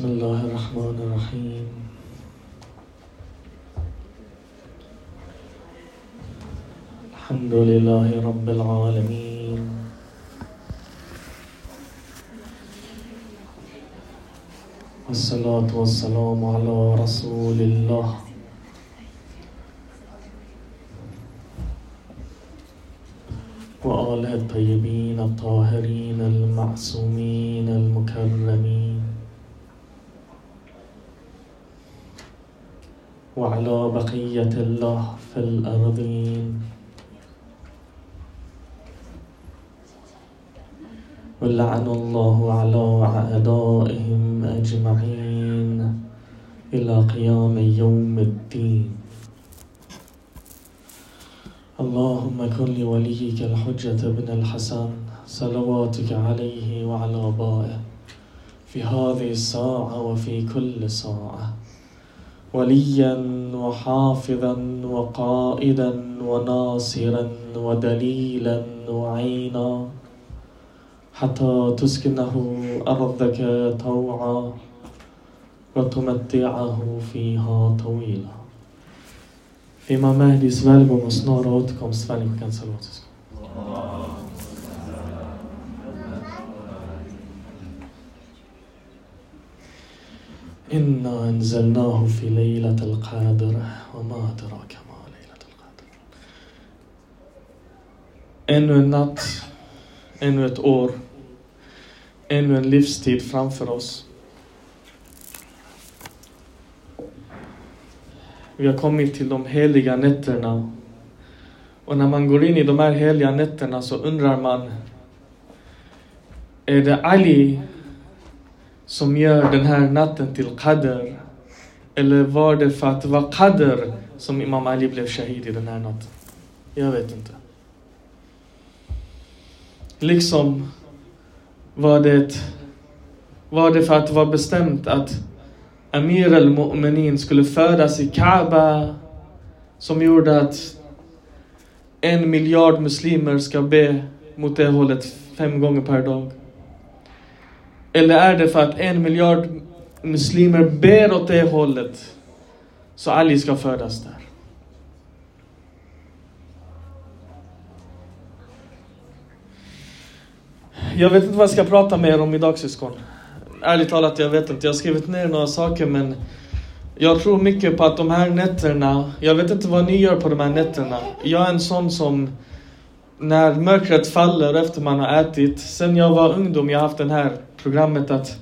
بسم الله الرحمن الرحيم. الحمد لله رب العالمين. والصلاة والسلام على رسول الله. وآله الطيبين الطاهرين المعصومين. وعلى بقية الله في الأرضين. ولعن الله على أعدائهم أجمعين إلى قيام يوم الدين. اللهم كن لوليك الحجة بن الحسن صلواتك عليه وعلى آبائه في هذه الساعة وفي كل ساعة. وليا وحافظا وقائدا وناصرا ودليلا وعينا. حتى تسكنه أرضك طوعا وتمتعه فيها طويلا. Imam Mahdis välgång och snara återkomst välj på إنا أنزلناه في ليلة القدر وما أدراك ما ليلة القدر Ännu en natt, ännu ett år, ännu en livstid framför oss. Vi har kommit till de heliga nätterna. Och när man går in i de här heliga nätterna så undrar man, är det Ali som gör den här natten till Qadr? Eller var det för att det var Qadr som Imam Ali blev shahid i den här natten? Jag vet inte. Liksom var det, var det för att det var bestämt att Amir al-Mu'minin skulle födas i Kaaba som gjorde att en miljard muslimer ska be mot det hållet fem gånger per dag? Eller är det för att en miljard muslimer ber åt det hållet så Ali ska födas där? Jag vet inte vad jag ska prata mer om idag syskon. Ärligt talat, jag vet inte. Jag har skrivit ner några saker men jag tror mycket på att de här nätterna, jag vet inte vad ni gör på de här nätterna. Jag är en sån som när mörkret faller efter man har ätit, sen jag var ungdom, jag har haft den här programmet att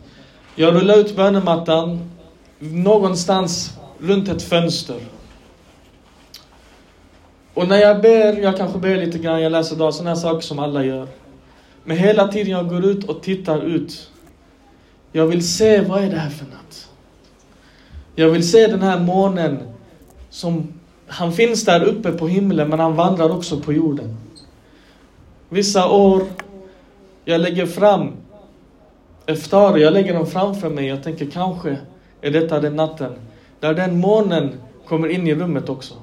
jag rullar ut bönemattan någonstans runt ett fönster. Och när jag ber, jag kanske ber lite grann, jag läser dagar, sådana saker som alla gör. Men hela tiden jag går ut och tittar ut. Jag vill se, vad är det här för natt? Jag vill se den här månen som, han finns där uppe på himlen men han vandrar också på jorden. Vissa år, jag lägger fram Eftar, jag lägger dem framför mig, jag tänker kanske är detta den natten där den månen kommer in i rummet också.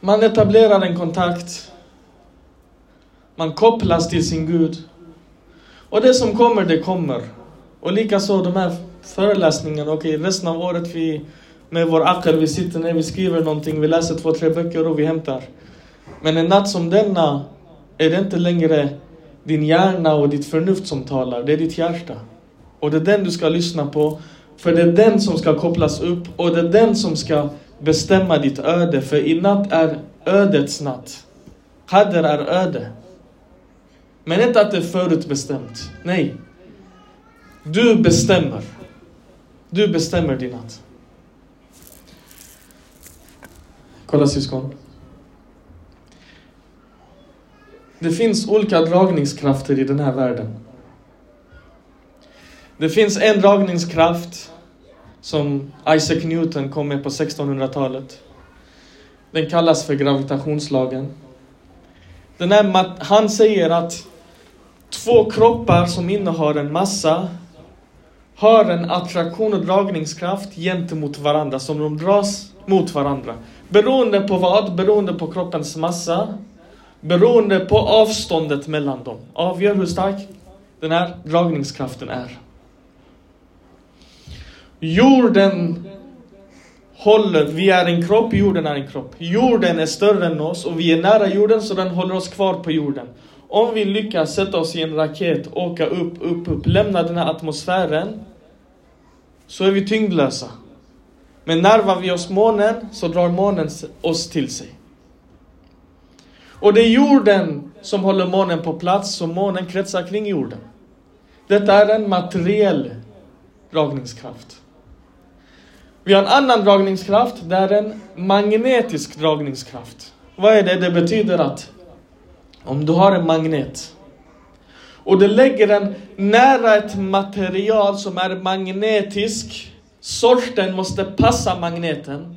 Man etablerar en kontakt, man kopplas till sin Gud. Och det som kommer, det kommer. Och likaså de här föreläsningarna, okej okay, resten av året vi med vår akel, vi sitter ner, vi skriver någonting, vi läser två, tre böcker och vi hämtar. Men en natt som denna är det inte längre din hjärna och ditt förnuft som talar, det är ditt hjärta. Och det är den du ska lyssna på, för det är den som ska kopplas upp och det är den som ska bestämma ditt öde. För i natt är ödets natt. Qadr är öde. Men inte att det är förutbestämt. Nej. Du bestämmer. Du bestämmer din natt. Kolla syskon. Det finns olika dragningskrafter i den här världen. Det finns en dragningskraft som Isaac Newton kom med på 1600-talet. Den kallas för gravitationslagen. Den är han säger att två kroppar som innehar en massa har en attraktion och dragningskraft gentemot varandra, som de dras mot varandra. Beroende på vad? Beroende på kroppens massa, beroende på avståndet mellan dem. Avgör hur stark den här dragningskraften är. Jorden håller, vi är en kropp, jorden är en kropp. Jorden är större än oss och vi är nära jorden så den håller oss kvar på jorden. Om vi lyckas sätta oss i en raket, åka upp, upp, upp, lämna den här atmosfären så är vi tyngdlösa. Men närmar vi oss månen så drar månen oss till sig. Och det är jorden som håller månen på plats, så månen kretsar kring jorden. Detta är en materiell dragningskraft. Vi har en annan dragningskraft, det är en magnetisk dragningskraft. Vad är det? Det betyder att om du har en magnet och du lägger den nära ett material som är magnetisk, sorten måste passa magneten.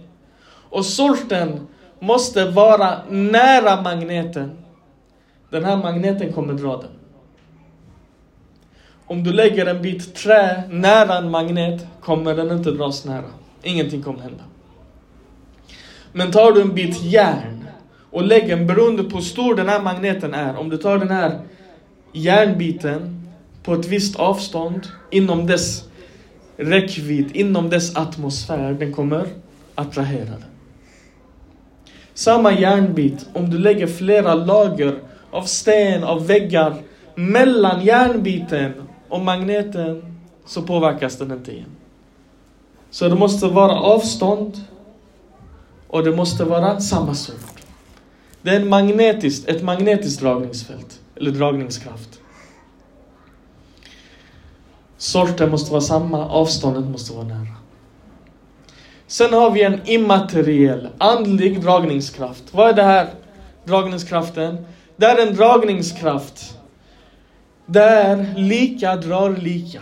Och sorten måste vara nära magneten. Den här magneten kommer dra den. Om du lägger en bit trä nära en magnet kommer den inte dras nära. Ingenting kommer hända. Men tar du en bit järn och lägger den beroende på hur stor den här magneten är. Om du tar den här järnbiten på ett visst avstånd inom dess räckvidd, inom dess atmosfär, den kommer attrahera den. Samma järnbit, om du lägger flera lager av sten, av väggar mellan järnbiten och magneten så påverkas den inte igen. Så det måste vara avstånd och det måste vara samma sort. Det är en magnetiskt, ett magnetiskt dragningsfält, eller dragningskraft. Sorten måste vara samma, avståndet måste vara nära. Sen har vi en immateriell, andlig dragningskraft. Vad är det här dragningskraften? Det är en dragningskraft där lika drar lika.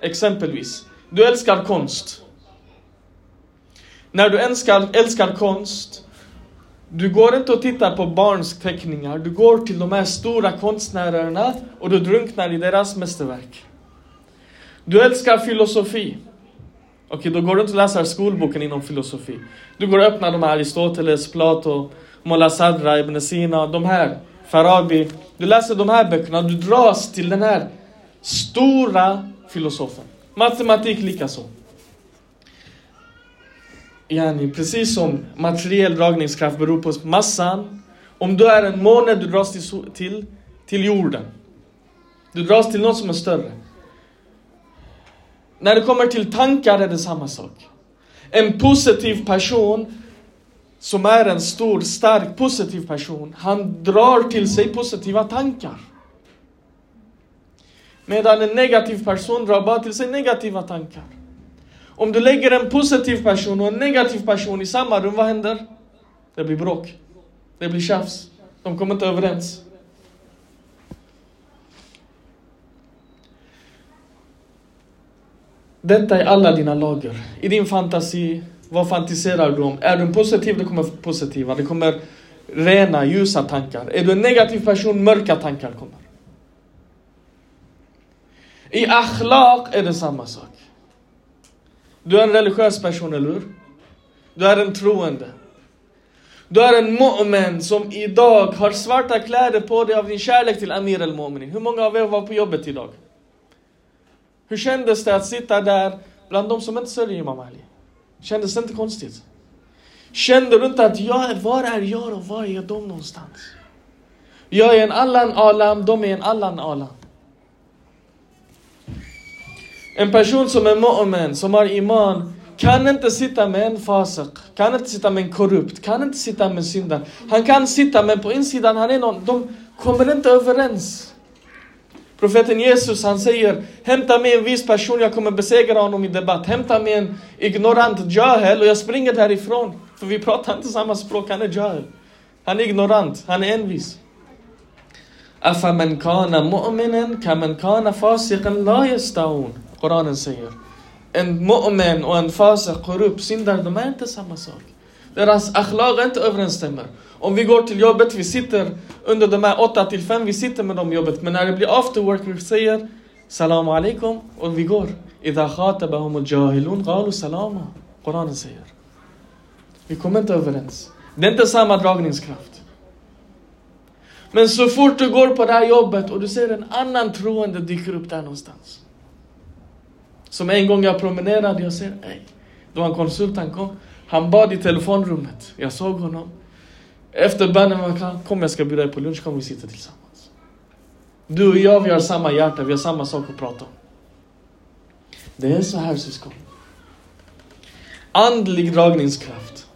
Exempelvis, du älskar konst. När du älskar, älskar konst, du går inte och tittar på barns teckningar, du går till de här stora konstnärerna och du drunknar i deras mästerverk. Du älskar filosofi. Okej, då går du inte och läser skolboken inom filosofi. Du går och öppnar de här Aristoteles, Plato, Molla Sadra, Ibn Sina, de här, Farabi. Du läser de här böckerna, du dras till den här stora filosofen. Matematik likaså. Yani, precis som materiell dragningskraft beror på massan. Om du är en måne, du dras till, till, till jorden. Du dras till något som är större. När det kommer till tankar är det samma sak. En positiv person som är en stor, stark, positiv person, han drar till sig positiva tankar. Medan en negativ person drar bara till sig negativa tankar. Om du lägger en positiv person och en negativ person i samma rum, vad händer? Det blir bråk. Det blir tjafs. De kommer inte överens. Detta är alla dina lager. I din fantasi, vad fantiserar du om? Är du en positiv, det kommer positiva. Det kommer rena, ljusa tankar. Är du en negativ person, mörka tankar kommer. I akhlaq är det samma sak. Du är en religiös person, eller hur? Du är en troende. Du är en mu'min som idag har svarta kläder på dig av din kärlek till Amir al-Mu'minin. Hur många av er var på jobbet idag? Hur kändes det att sitta där bland de som inte sörjer Imam Ali? Kändes det inte konstigt? Kände du inte att jag, var är jag och var är de någonstans? Jag är en allan alam, de är en allan alam. En person som är mu'min, som har iman, kan inte sitta med en fasik, kan inte sitta med en korrupt, kan inte sitta med syndaren. syndare. Han kan sitta men på insidan, han är någon, de kommer inte överens. Profeten Jesus han säger Hämta med en viss person, jag kommer besegra honom i debatt. Hämta med en ignorant jahel och jag springer därifrån. För vi pratar inte samma språk, han är jahel. Han är ignorant, han är envis. Afaman kana mu'minen kaman kana fasiqan la yastaun. Koranen säger. En mu'min och en fasik, korrupt, syndare, de är inte samma sak. Deras akhlaq inte överensstämmer. Om vi går till jobbet, vi sitter under de här 8 till 5, vi sitter med dem i jobbet. Men när det blir after work, vi säger Salam alaikum och vi går. Idha khatabahum al-jahilun qalu salama. Koranen säger. Vi kommer inte överens. Det är inte samma dragningskraft. Men så fort du går på det här jobbet och du ser en annan troende dyker upp där någonstans. Som en gång jag promenerade, jag ser, ej. Det var en konsult, han kom. Han bad i telefonrummet. Jag såg honom. Efter bönen, kom jag ska bjuda dig på lunch, kom vi sitta tillsammans. Du och jag, vi har samma hjärta, vi har samma sak att prata om. Det är så här syskon. Andlig dragningskraft.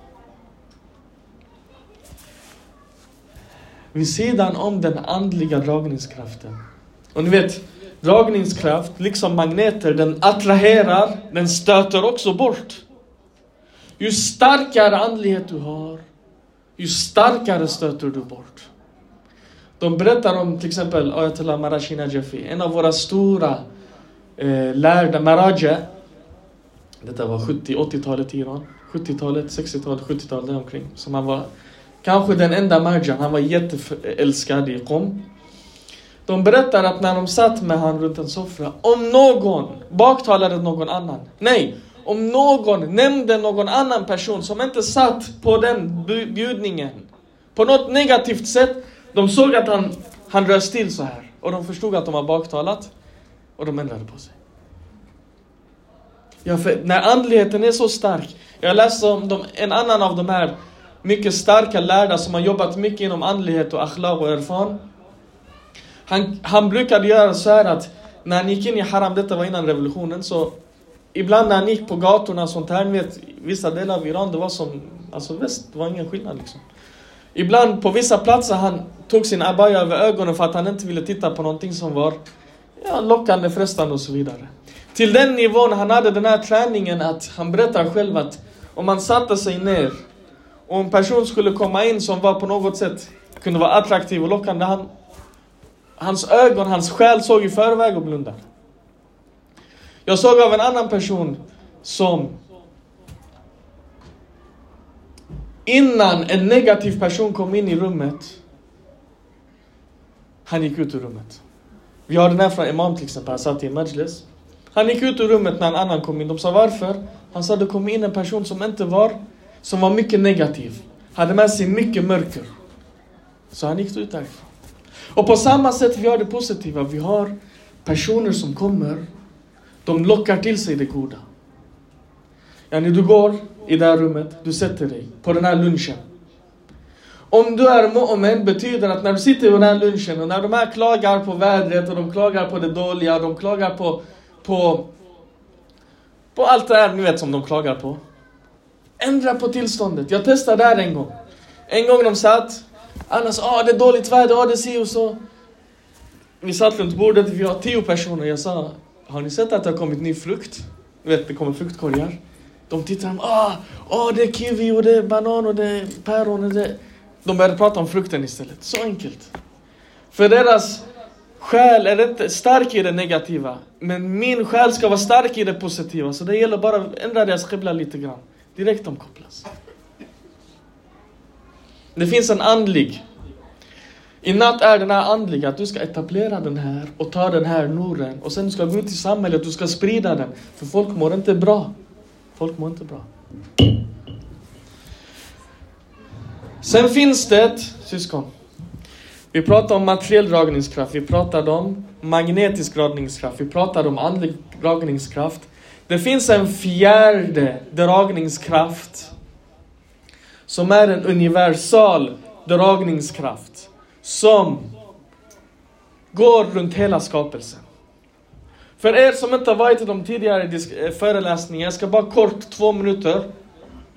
Vid sidan om den andliga dragningskraften. Och ni vet, dragningskraft, liksom magneter, den attraherar, den stöter också bort. Ju starkare andlighet du har, ju starkare stöter du bort. De berättar om till exempel Ayatollah Marashina Jafi, en av våra stora eh, lärda, Maraja. Detta var 70-80-talet i Iran. 70-talet, 60-talet, 70-talet däromkring. Som han var kanske den enda Marjan, han var jätteälskad i Qom. De berättar att när de satt med han runt en soffa, om någon baktalade någon annan, nej, om någon nämnde någon annan person som inte satt på den bjudningen på något negativt sätt, de såg att han, han röst till så här och de förstod att de har baktalat och de ändrade på sig. Ja, för när andligheten är så stark, jag läste om de, en annan av de här mycket starka lärda som har jobbat mycket inom andlighet och akhlaq och erfan. Han, han brukade göra så här att när han gick in i haram, detta var innan revolutionen, så ibland när han gick på gatorna och sånt här, vet, vissa delar av Iran, det var som, alltså väst, det var ingen skillnad liksom. Ibland på vissa platser han tog sin abaya över ögonen för att han inte ville titta på någonting som var ja, lockande, frestande och så vidare. Till den nivån han hade den här träningen att han berättar själv att om man satte sig ner och en person skulle komma in som var på något sätt kunde vara attraktiv och lockande, han, hans ögon, hans själ såg i förväg och blundade. Jag såg av en annan person som innan en negativ person kom in i rummet, han gick ut ur rummet. Vi har den här från Imam till exempel, han satt i en majlis. Han gick ut ur rummet när en annan kom in. De sa varför? Han sa det kom in en person som inte var, som var mycket negativ. Hade med sig mycket mörker. Så han gick ut därifrån. Och på samma sätt vi har det positiva. Vi har personer som kommer de lockar till sig det goda. Yani du går i det här rummet, du sätter dig på den här lunchen. Om du är mu'min betyder att när du sitter på den här lunchen och när de här klagar på vädret och de klagar på det dåliga, de klagar på, på, på allt det här ni vet som de klagar på. Ändra på tillståndet. Jag testade där en gång. En gång de satt, alla sa ah, det är dåligt väder, ah, det ser och så. Vi satt runt bordet, vi var tio personer. Jag sa, har ni sett att det har kommit ny frukt? Du vet, det kommer fruktkorgar. De tittar, ah, oh, det är kiwi och det är banan och det är päron och det... De började prata om frukten istället. Så enkelt. För deras själ är inte stark i det negativa. Men min själ ska vara stark i det positiva. Så det gäller bara att ändra deras skibla lite grann. Direkt de kopplas. Det finns en andlig i natt är den här andliga, att du ska etablera den här och ta den här noren och sen ska gå ut i samhället, du ska sprida den. För folk mår inte bra. Folk mår inte bra. Sen finns det syskon. Vi pratar om materiell dragningskraft, vi pratar om magnetisk dragningskraft, vi pratar om andlig dragningskraft. Det finns en fjärde dragningskraft som är en universal dragningskraft som går runt hela skapelsen. För er som inte har varit i de tidigare eh, föreläsningarna, jag ska bara kort, två minuter,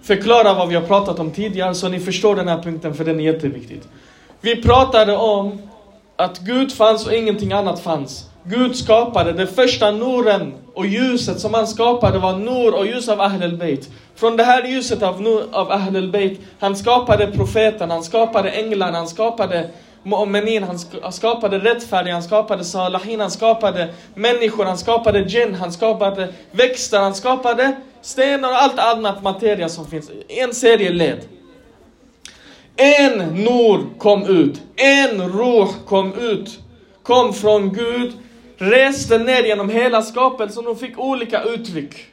förklara vad vi har pratat om tidigare så ni förstår den här punkten, för den är jätteviktig. Vi pratade om att Gud fanns och ingenting annat fanns. Gud skapade, det första noren och ljuset som han skapade var nor och ljus av Ahlul Bayt. Från det här ljuset av, nur, av Ahlul Bayt, han skapade profeten, han skapade änglarna, han skapade mu'minin, han skapade rättfärdiga, han skapade salahin, han skapade människor, han skapade djinn, han skapade växter, han skapade stenar och allt annat materia som finns. En serie led. En nor kom ut, en ruh kom ut, kom från Gud, reste ner genom hela skapelsen och fick olika uttryck.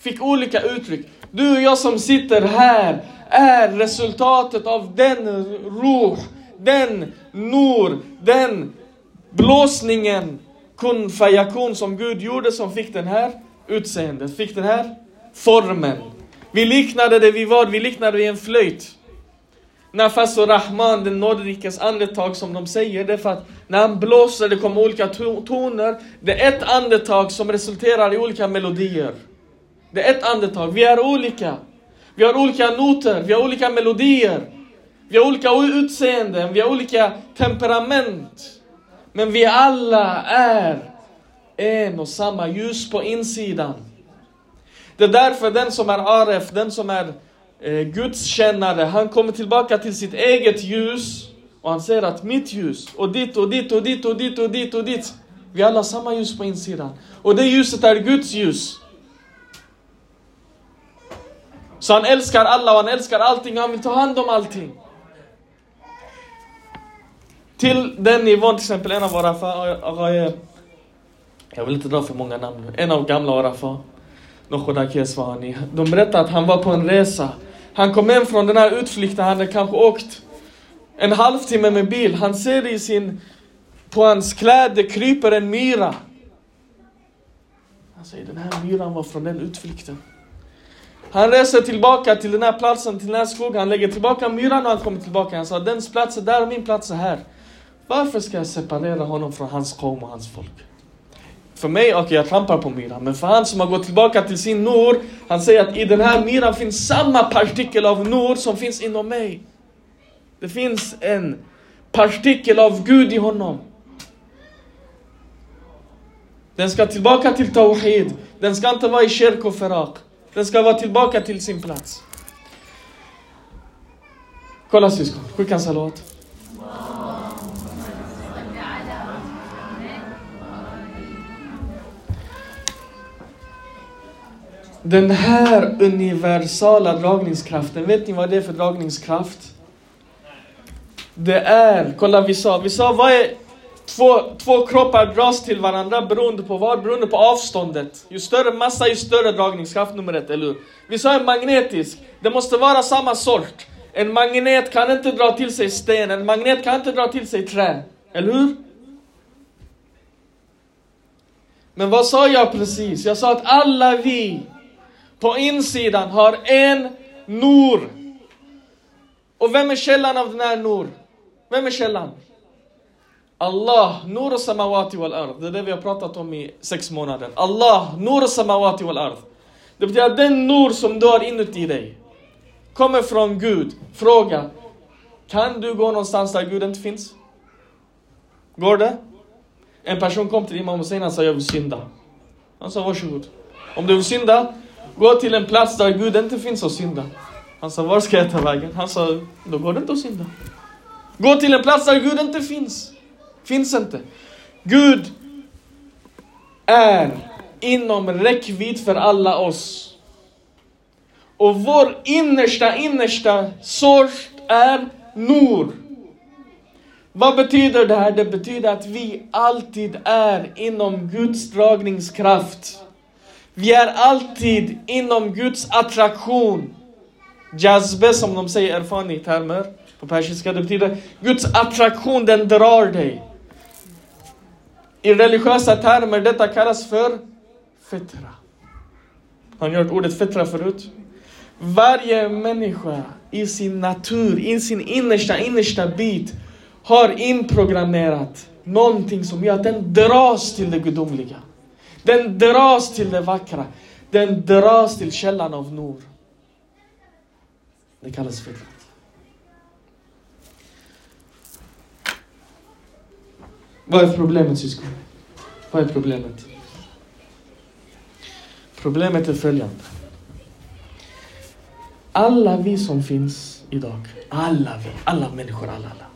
Fick olika uttryck. Du och jag som sitter här är resultatet av den ruh den Nur, den blåsningen kun fayakun som Gud gjorde som fick den här utseendet, fick den här formen. Vi liknade det vid vad? Vi liknade det vid en flöjt. Nafas och Rahman, den nåderikes andetag som de säger, det är för att när han blåser det kommer olika toner. Det är ett andetag som resulterar i olika melodier. Det är ett andetag. Vi är olika. Vi har olika noter, vi har olika melodier. Vi har olika utseenden, vi har olika temperament. Men vi alla är en och samma ljus på insidan. Det är därför den som är Aref, den som är eh, gudskännare, han kommer tillbaka till sitt eget ljus och han säger att mitt ljus och ditt och ditt och ditt och ditt och ditt och ditt. Vi alla har samma ljus på insidan. Och det ljuset är Guds ljus. Så han älskar alla och han älskar allting och han vill ta hand om allting. Till den nivån, till exempel en av våra jag vill inte dra för många namn En av gamla Arafa, Nochoda Keswani. De berättade att han var på en resa. Han kom hem från den här utflykten, han hade kanske åkt en halvtimme med bil. Han ser i sin, på hans kläder kryper en myra. Han säger den här myran var från den utflykten. Han reser tillbaka till den här platsen, till den här skogen. Han lägger tillbaka myran och han kommer tillbaka. Han sa, dens plats är där och min plats är här. Varför ska jag separera honom från hans kom och hans folk? För mig, okej okay, jag trampar på myran, men för han som har gått tillbaka till sin nor, han säger att i den här myran finns samma partikel av nor som finns inom mig. Det finns en partikel av Gud i honom. Den ska tillbaka till Tawhid. Den ska inte vara i kyrk och förrak. Den ska vara tillbaka till sin plats. Kolla syskon, skicka en salat. Den här universala dragningskraften, vet ni vad det är för dragningskraft? Det är, kolla vi sa, vi sa vad är två, två kroppar dras till varandra beroende på vad? Beroende på avståndet. Ju större massa, ju större dragningskraft nummer ett, eller hur? Vi sa en magnetisk, det måste vara samma sort. En magnet kan inte dra till sig sten, en magnet kan inte dra till sig trä. Eller hur? Men vad sa jag precis? Jag sa att alla vi på insidan har en Nur. Och vem är källan av den här Nur? Vem är källan? Allah, Nur samawati wal ard. Det är det vi har pratat om i sex månader. Allah, Nur samawati wal ard. Det betyder att den Nur som du har inuti dig kommer från Gud. Fråga, kan du gå någonstans där Gud inte finns? Går det? En person kom till Imam Hussein och sa jag vill synda. Han sa varsågod. Om du vill synda, Gå till en plats där Gud inte finns och synda. Han sa, var ska jag ta vägen? Han sa, då går det inte att synda. Gå till en plats där Gud inte finns. Finns inte. Gud är inom räckvidd för alla oss. Och vår innersta, innersta sort är Nor. Vad betyder det här? Det betyder att vi alltid är inom Guds dragningskraft. Vi är alltid inom Guds attraktion. Jazbe som de säger erfaren i termer på persiska, det betyder Guds attraktion, den drar dig. I religiösa termer, detta kallas för fitra. Har ni hört ordet fitra förut? Varje människa i sin natur, i sin innersta, innersta bit har inprogrammerat någonting som gör att den dras till det gudomliga. Den dras till det vackra. Den dras till källan av Nor. Det kallas fitrat. Vad är problemet syskon? Vad är problemet? Problemet är följande. Alla vi som finns idag, alla vi, alla människor, alla, alla.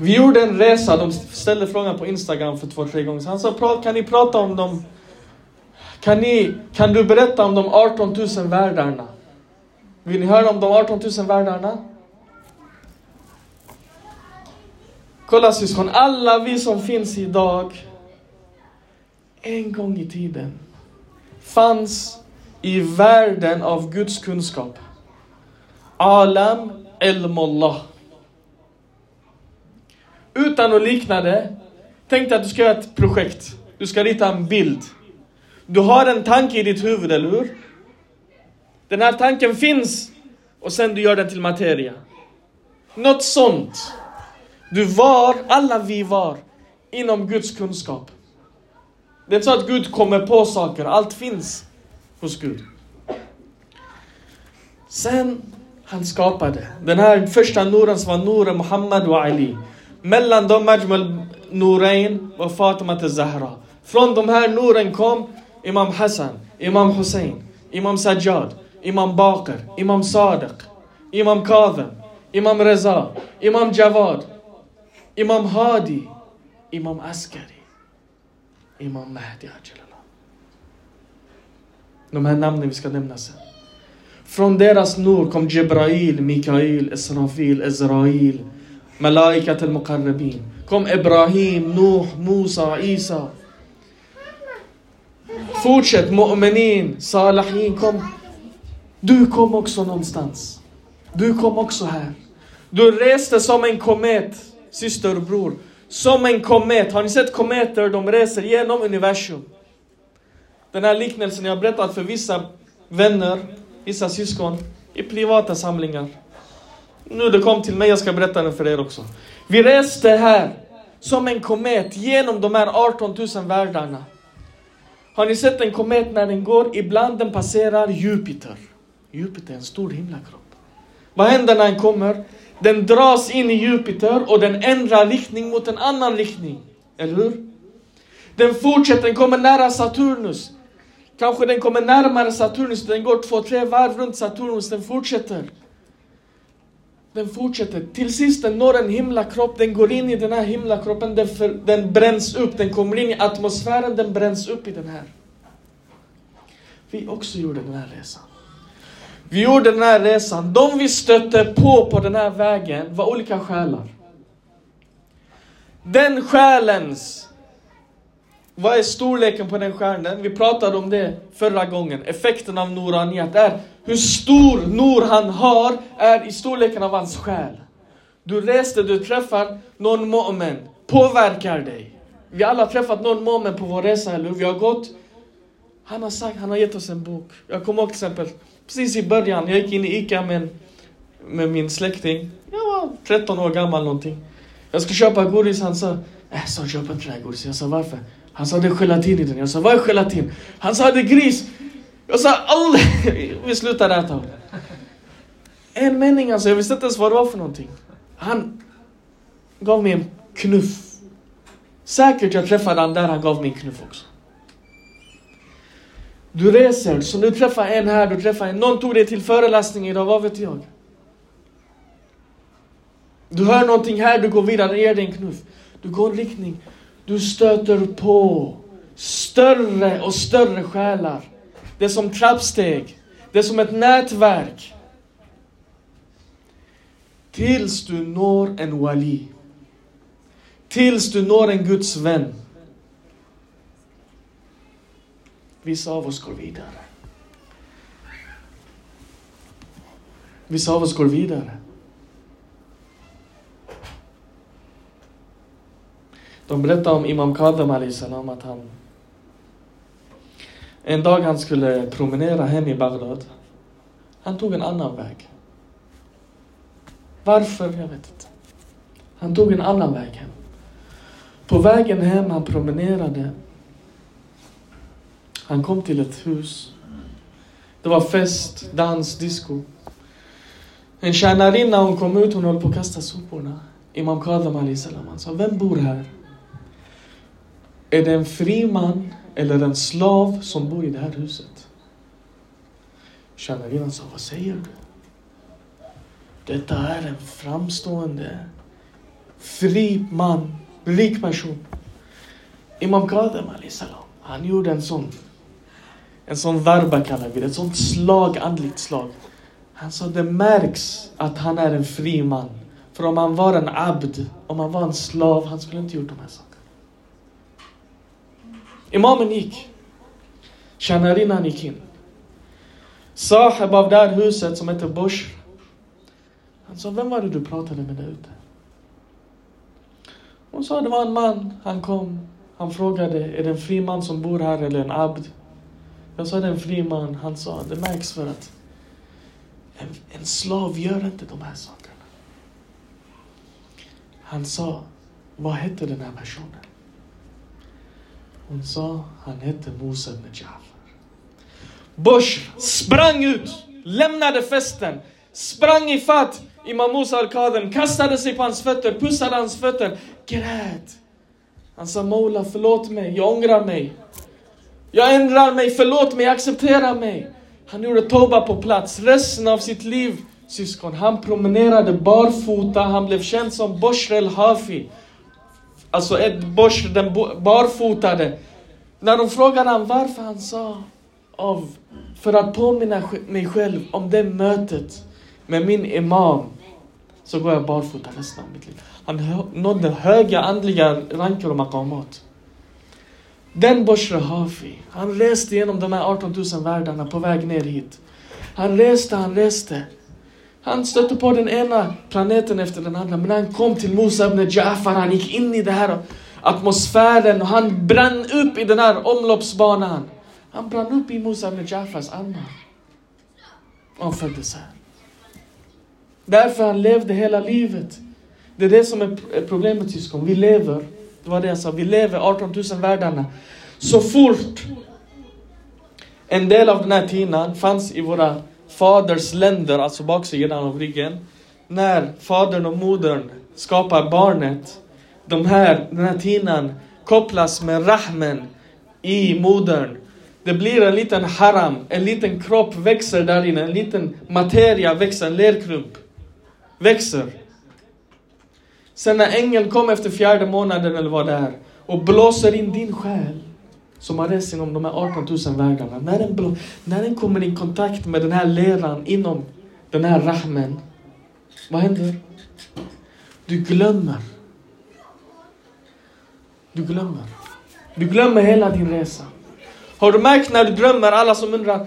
Vi gjorde en resa, de ställde frågan på Instagram för två, tre gånger. Han sa, kan ni prata om dem? Kan, ni, kan du berätta om de 18 000 världarna? Vill ni höra om de 18 000 världarna? Kolla syskon, alla vi som finns idag, en gång i tiden fanns i världen av Guds kunskap. Alam ilmullah. Utan att likna det, tänk dig att du ska göra ett projekt. Du ska rita en bild. Du har en tanke i ditt huvud, eller hur? Den här tanken finns och sen du gör den till materia. Något sånt. Du var, alla vi var, inom Guds kunskap. Det är inte så att Gud kommer på saker, allt finns hos Gud. Sen han skapade, den här första Nuren som var Nuren Muhammad och Ali. Mellan dem Majmal Norain och Fatima Zahra. Från de här Nuren kom Imam Hassan, Imam Hussein, Imam Sajjad, Imam Baqir, Imam Sadiq, Imam Kadhim, Imam Reza, Imam Javad, Imam Hadi, Imam Askari, Imam Mahdi Ajalallah. De här namnen vi ska nämna sen. Från deras nur kom Jibrail, Mikael, Israfil, Ezrail, Malaikat al-Muqarrabin. Kom Ibrahim, Nuh, Musa, Isa. Fortsätt, Mu'minin, Salahin, kom. Du kom också någonstans. Du kom också här. Du reste som en komet, syster och bror. Som en komet. Har ni sett kometer? De reser genom universum. Den här liknelsen jag berättat för vissa vänner, vissa syskon, i privata samlingar. Nu det kom till mig, jag ska berätta den för er också. Vi reste här, som en komet, genom de här 18 000 världarna. Har ni sett en komet när den går? Ibland den passerar Jupiter. Jupiter är en stor himlakropp. Vad händer när den kommer? Den dras in i Jupiter och den ändrar riktning mot en annan riktning. Eller hur? Den fortsätter, den kommer nära Saturnus. Kanske den kommer närmare Saturnus, den går två, tre varv runt Saturnus, den fortsätter. Den fortsätter. Till sist den når en himlakropp, den går in i den här himlakroppen, den, för, den bränns upp, den kommer in i atmosfären, den bränns upp i den här. Vi också gjorde den här resan. Vi gjorde den här resan. De vi stötte på på den här vägen var olika själar. Den själens vad är storleken på den stjärnan? Vi pratade om det förra gången. Effekten av Noraniat är hur stor Nor han har är i storleken av hans själ. Du reste, du träffar någon mu'min, påverkar dig. Vi alla har träffat någon mu'min på vår resa, eller hur? Vi har gått. Han har sagt, han har gett oss en bok. Jag kommer ihåg till exempel, precis i början, jag gick in i ICA med, med min släkting. Jag var 13 år gammal någonting. Jag skulle köpa godis, han sa, äh, så köp inte det här godiset. Jag sa varför? Han sa det är gelatin i den. Jag sa vad är gelatin? Han sa det är gris. Jag sa aldrig, Vi slutar äta. En mening alltså, jag visste inte ens vad det var för någonting. Han gav mig en knuff. Säkert jag träffade han där han gav mig en knuff också. Du reser, så du träffar en här, du träffar en. Någon tog dig till föreläsning idag, vad vet jag? Du hör någonting här, du går vidare, ger dig en knuff. Du går en riktning. Du stöter på större och större själar. Det är som trappsteg. Det är som ett nätverk. Tills du når en wali. Tills du når en Guds vän. Vissa av oss går vidare. Vissa av oss går vidare. De berättar om Imam Kadam salam att han en dag han skulle promenera hem i Bagdad. Han tog en annan väg. Varför? Jag vet inte. Han tog en annan väg hem. På vägen hem, han promenerade. Han kom till ett hus. Det var fest, dans, disco. En tjänarinna, hon kom ut, hon höll på att kasta soporna. Imam Kadam salam, han sa, vem bor här? Är det en fri man eller en slav som bor i det här huset? Tjänarinnan sa, vad säger du? Detta är en framstående, fri man, rik person. Imam Kadem salam, han gjorde en sån, en sån varba kallar vi det, ett sånt slag, andligt slag. Han sa, det märks att han är en fri man. För om han var en abd, om han var en slav, han skulle inte gjort de här sakerna. Imamen gick. Tjänarinnan gick in. Sahib av det här huset som heter Bush. Han sa, vem var det du pratade med där ute? Hon sa, det var en man. Han kom. Han frågade, är det en fri man som bor här eller en abd? Jag sa, det är en fri man. Han sa, det märks för att en, en slav gör inte de här sakerna. Han sa, vad hette den här personen? Hon sa, han hette Musa ibn Jafar. Bushr sprang ut, lämnade festen, sprang i fatt Imam Musa al-Kadem, kastade sig på hans fötter, pussade hans fötter, grät. Han sa Mola, förlåt mig, jag ångrar mig. Jag ändrar mig, förlåt mig, acceptera mig. Han gjorde Toba på plats, resten av sitt liv, syskon. Han promenerade barfota, han blev känd som Boshr el-Hafi. Alltså Ed Bush, den barfotade. När de frågade han varför, han sa av, för att påminna mig själv om det mötet med min imam, så går jag barfota resten av mitt liv. Han nådde höga andliga ranker och maqamat. Den Boshr Hafi, han reste genom de här 18 000 världarna på väg ner hit. Han reste, han reste. Han stötte på den ena planeten efter den andra, men han kom till Musa ibn Jafar, han gick in i den här atmosfären och han brann upp i den här omloppsbanan. Han brann upp i Musa ibn Jafars armar. Och han föddes här. Därför han levde hela livet. Det är det som är problemet syskon. Vi lever, det var det jag sa, vi lever 18 000 världarna. Så fort en del av den här tinan fanns i våra faders länder, alltså baksidan av ryggen. När fadern och modern skapar barnet, de här, den här tinan kopplas med rahmen i modern. Det blir en liten haram, en liten kropp växer där inne, en liten materia växer, en lerklump växer. Sen när ängeln kom efter fjärde månaden eller vad det är och blåser in din själ som har rest inom de här 18 000 vägarna. När den, när den kommer i kontakt med den här leran inom den här rahmen, vad händer? Du glömmer. Du glömmer. Du glömmer hela din resa. Har du märkt när du drömmer, alla som undrar,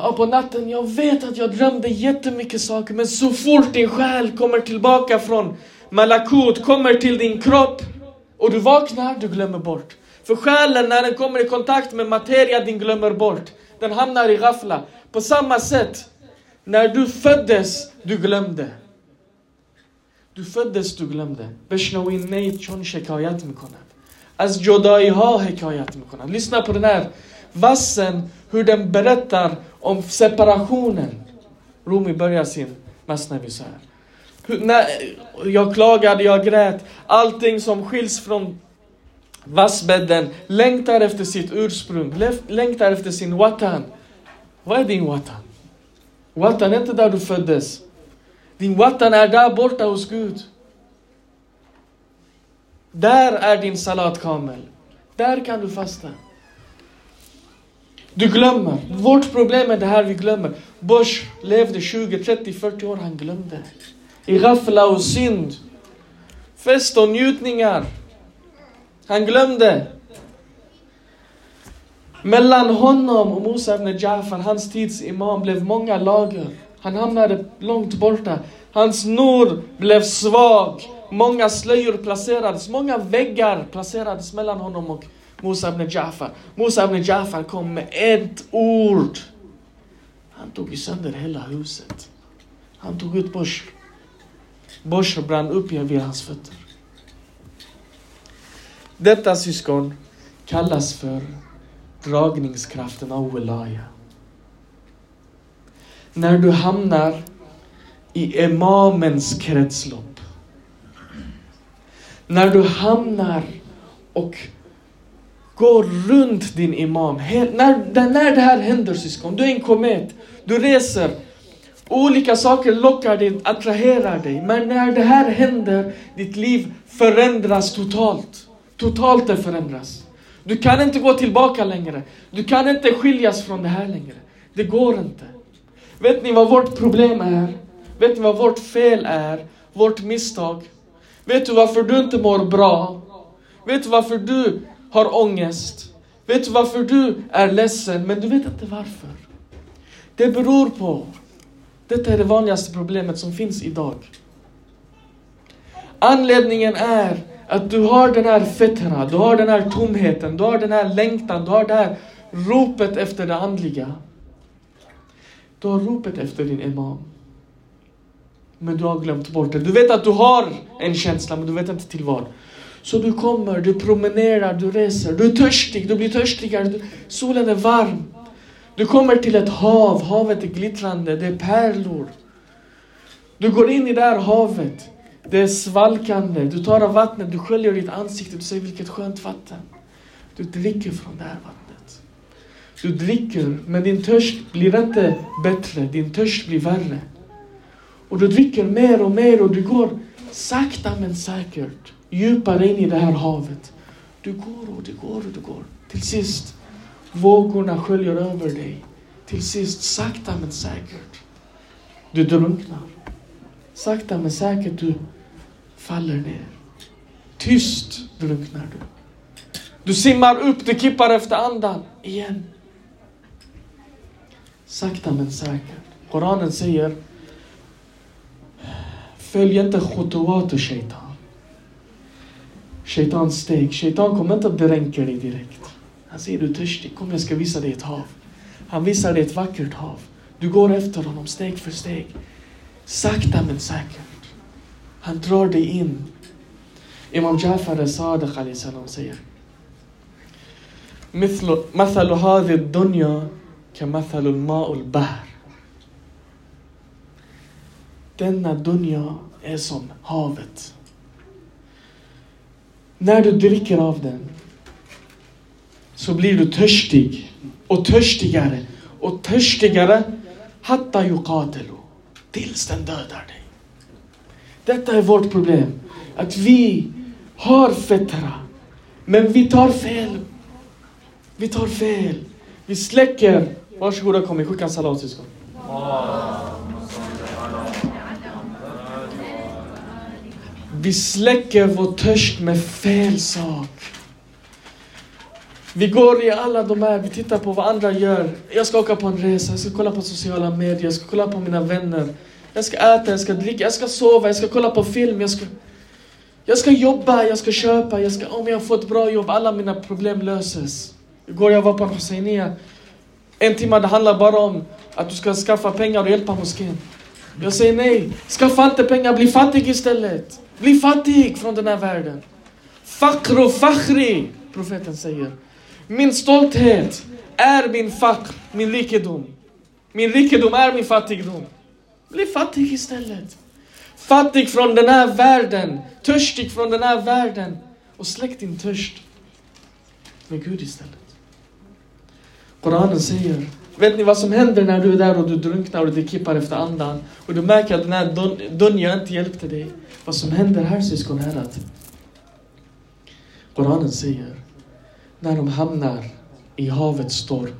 Ja, på natten, jag vet att jag drömde jättemycket saker, men så fort din själ kommer tillbaka från Malakut, kommer till din kropp och du vaknar, du glömmer bort. För själen, när den kommer i kontakt med materia, den glömmer bort. Den hamnar i ghafla. På samma sätt, när du föddes, du glömde. Du föddes, du glömde. بشنوین نید چون شکایت میکنند. از جدایی ها حکایت میکنند. Lyssna på den här vassen, hur den berättar om separationen. Rumi börjar sin Masnavi så här. Hur, när, jag klagade, jag grät. Allting som skiljs från vassbädden längtar efter sitt ursprung, längtar efter sin watan. Vad är din watan? Watan är inte där du föddes. Din watan är där borta hos Gud. Där är din salat kamel. Där kan du fasta. Du glömmer. Vårt problem är det här vi glömmer. Bush levde 20, 30, 40 år, han glömde. I ghafla och synd. Fest och njutningar. Han glömde. Mellan honom och Musa ibn Jafar, hans tids imam, blev många lager. Han hamnade långt borta. Hans nur blev svag. Många slöjor placerades, många väggar placerades mellan honom och Musa ibn Jafar. Musa ibn Jafar kom med ett ord. Han tog sönder hela huset. Han tog ut Bosch. Bosch brann upp vid hans fötter. Detta syskon kallas för dragningskraften av Wilaya. När du hamnar i imamens kretslopp. När du hamnar och går runt din imam. när, när det här händer syskon, du är en komet. Du reser. Olika saker lockar dig, attraherar dig. Men när det här händer, ditt liv förändras totalt. Totalt det förändras. Du kan inte gå tillbaka längre. Du kan inte skiljas från det här längre. Det går inte. Vet ni vad vårt problem är? Vet ni vad vårt fel är? Vårt misstag? Vet du varför du inte mår bra? Vet du varför du har ångest? Vet du varför du är ledsen? Men du vet inte varför. Det beror på Detta är det vanligaste problemet som finns idag. Anledningen är att du har den här fettra, du har den här tomheten, du har den här längtan, du har det här ropet efter det andliga. Du har ropet efter din imam. Men du har glömt bort det. Du vet att du har en känsla, men du vet inte till vad. Så du kommer, du promenerar, du reser, du är törstig, du blir törstigare, du, solen är varm. Du kommer till ett hav, havet är glittrande, det är pärlor. Du går in i det här havet, det är svalkande, du tar av vattnet, du sköljer ditt ansikte, du säger vilket skönt vatten. Du dricker från det här vattnet. Du dricker, men din törst blir inte bättre, din törst blir värre. Och du dricker mer och mer och du går sakta men säkert djupare in i det här havet. Du går och du går och du går. Till sist, vågorna sköljer över dig. Till sist, sakta men säkert, du drunknar. Sakta men säkert, du faller ner. Tyst drunknar du. Du simmar upp, du kippar efter andan igen. Sakta men säkert. Koranen säger Följ inte khutuwat och shaitan. Shaitans steg. Shaitan kommer inte att dränka dig direkt. Han säger du är törstig, kom jag ska visa dig ett hav. Han visar dig ett vackert hav. Du går efter honom steg för steg. Sakta men säkert. Han drar dig in. Imam Jafar al-Sadiq salam säger مثل هذه الدنيا كمثل الماء البحر denna dunja är som havet. När du dricker av den så blir du törstig och törstigare och törstigare hatta yuqatilu tills den dödar dig. Detta är vårt problem. Att vi har FETRA, men vi tar fel. Vi tar fel. Vi släcker. Varsågoda kom, skicka en salatsyskon. Vi släcker vår törst med fel sak. Vi går i alla de här, vi tittar på vad andra gör. Jag ska åka på en resa, jag ska kolla på sociala medier, jag ska kolla på mina vänner. Jag ska äta, jag ska dricka, jag ska sova, jag ska kolla på film, jag ska... Jag ska jobba, jag ska köpa, jag ska, om jag får ett bra jobb, alla mina problem löses. Igår jag var på en Hoseinia. En timme, det handlar bara om att du ska skaffa pengar och hjälpa moskén. Jag säger nej, skaffa inte pengar, bli fattig istället. Bli fattig från den här världen. Fakr fakhri, profeten säger. Min stolthet är min fakr, min rikedom. Min rikedom är min fattigdom. Bli fattig istället. Fattig från den här världen, törstig från den här världen. Och släck din törst med Gud istället. Koranen säger, vet ni vad som händer när du är där och du drunknar och du kippar efter andan och du märker att den här dunjan inte hjälpte dig. Vad som händer här syskon är att Koranen säger, när de hamnar i havets storm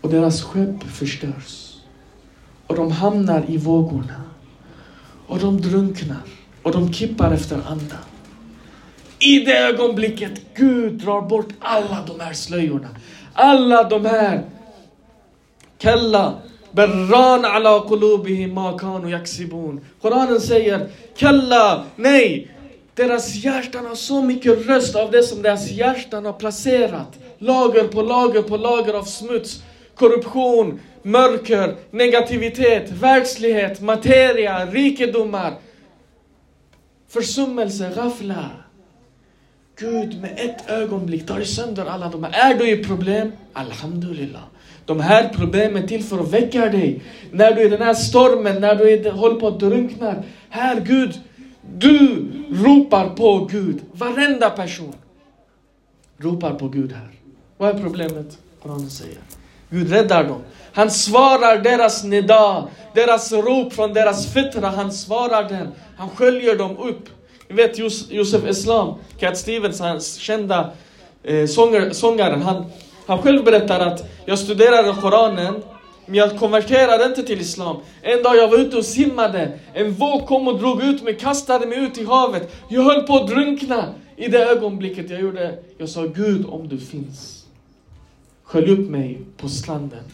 och deras skepp förstörs och de hamnar i vågorna och de drunknar och de kippar efter andan. I det ögonblicket Gud drar bort alla de här slöjorna. Alla de här Kalla Berran ala qulubihim ma kanu yaksibun. Koranen säger Kalla, nej! Deras hjärtan har så mycket röst av det som deras hjärtan har placerat. Lager på lager på lager av smuts, korruption, mörker, negativitet, världslighet, materia, rikedomar, försummelse, ghafla. Gud med ett ögonblick tar sönder alla de här. Är du i problem? Alhamdulillah. De här problemen är till för att väcka dig. När du är i den här stormen, när du är, håller på att drunkna. Här Gud, du ropar på Gud. Varenda person ropar på Gud här. Vad är problemet? Koranen säger. Gud räddar dem. Han svarar deras nida, deras rop från deras fittra. Han svarar den. Han sköljer dem upp. Ni vet Josef Islam, Cat Stevens, hans kända eh, sånger, sångaren. Han, han själv berättar att jag studerade Koranen, men jag konverterade inte till Islam. En dag jag var ute och simmade, en våg kom och drog ut mig, kastade mig ut i havet. Jag höll på att drunkna. I det ögonblicket jag gjorde, jag sa Gud om du finns. Skölj upp mig på stranden.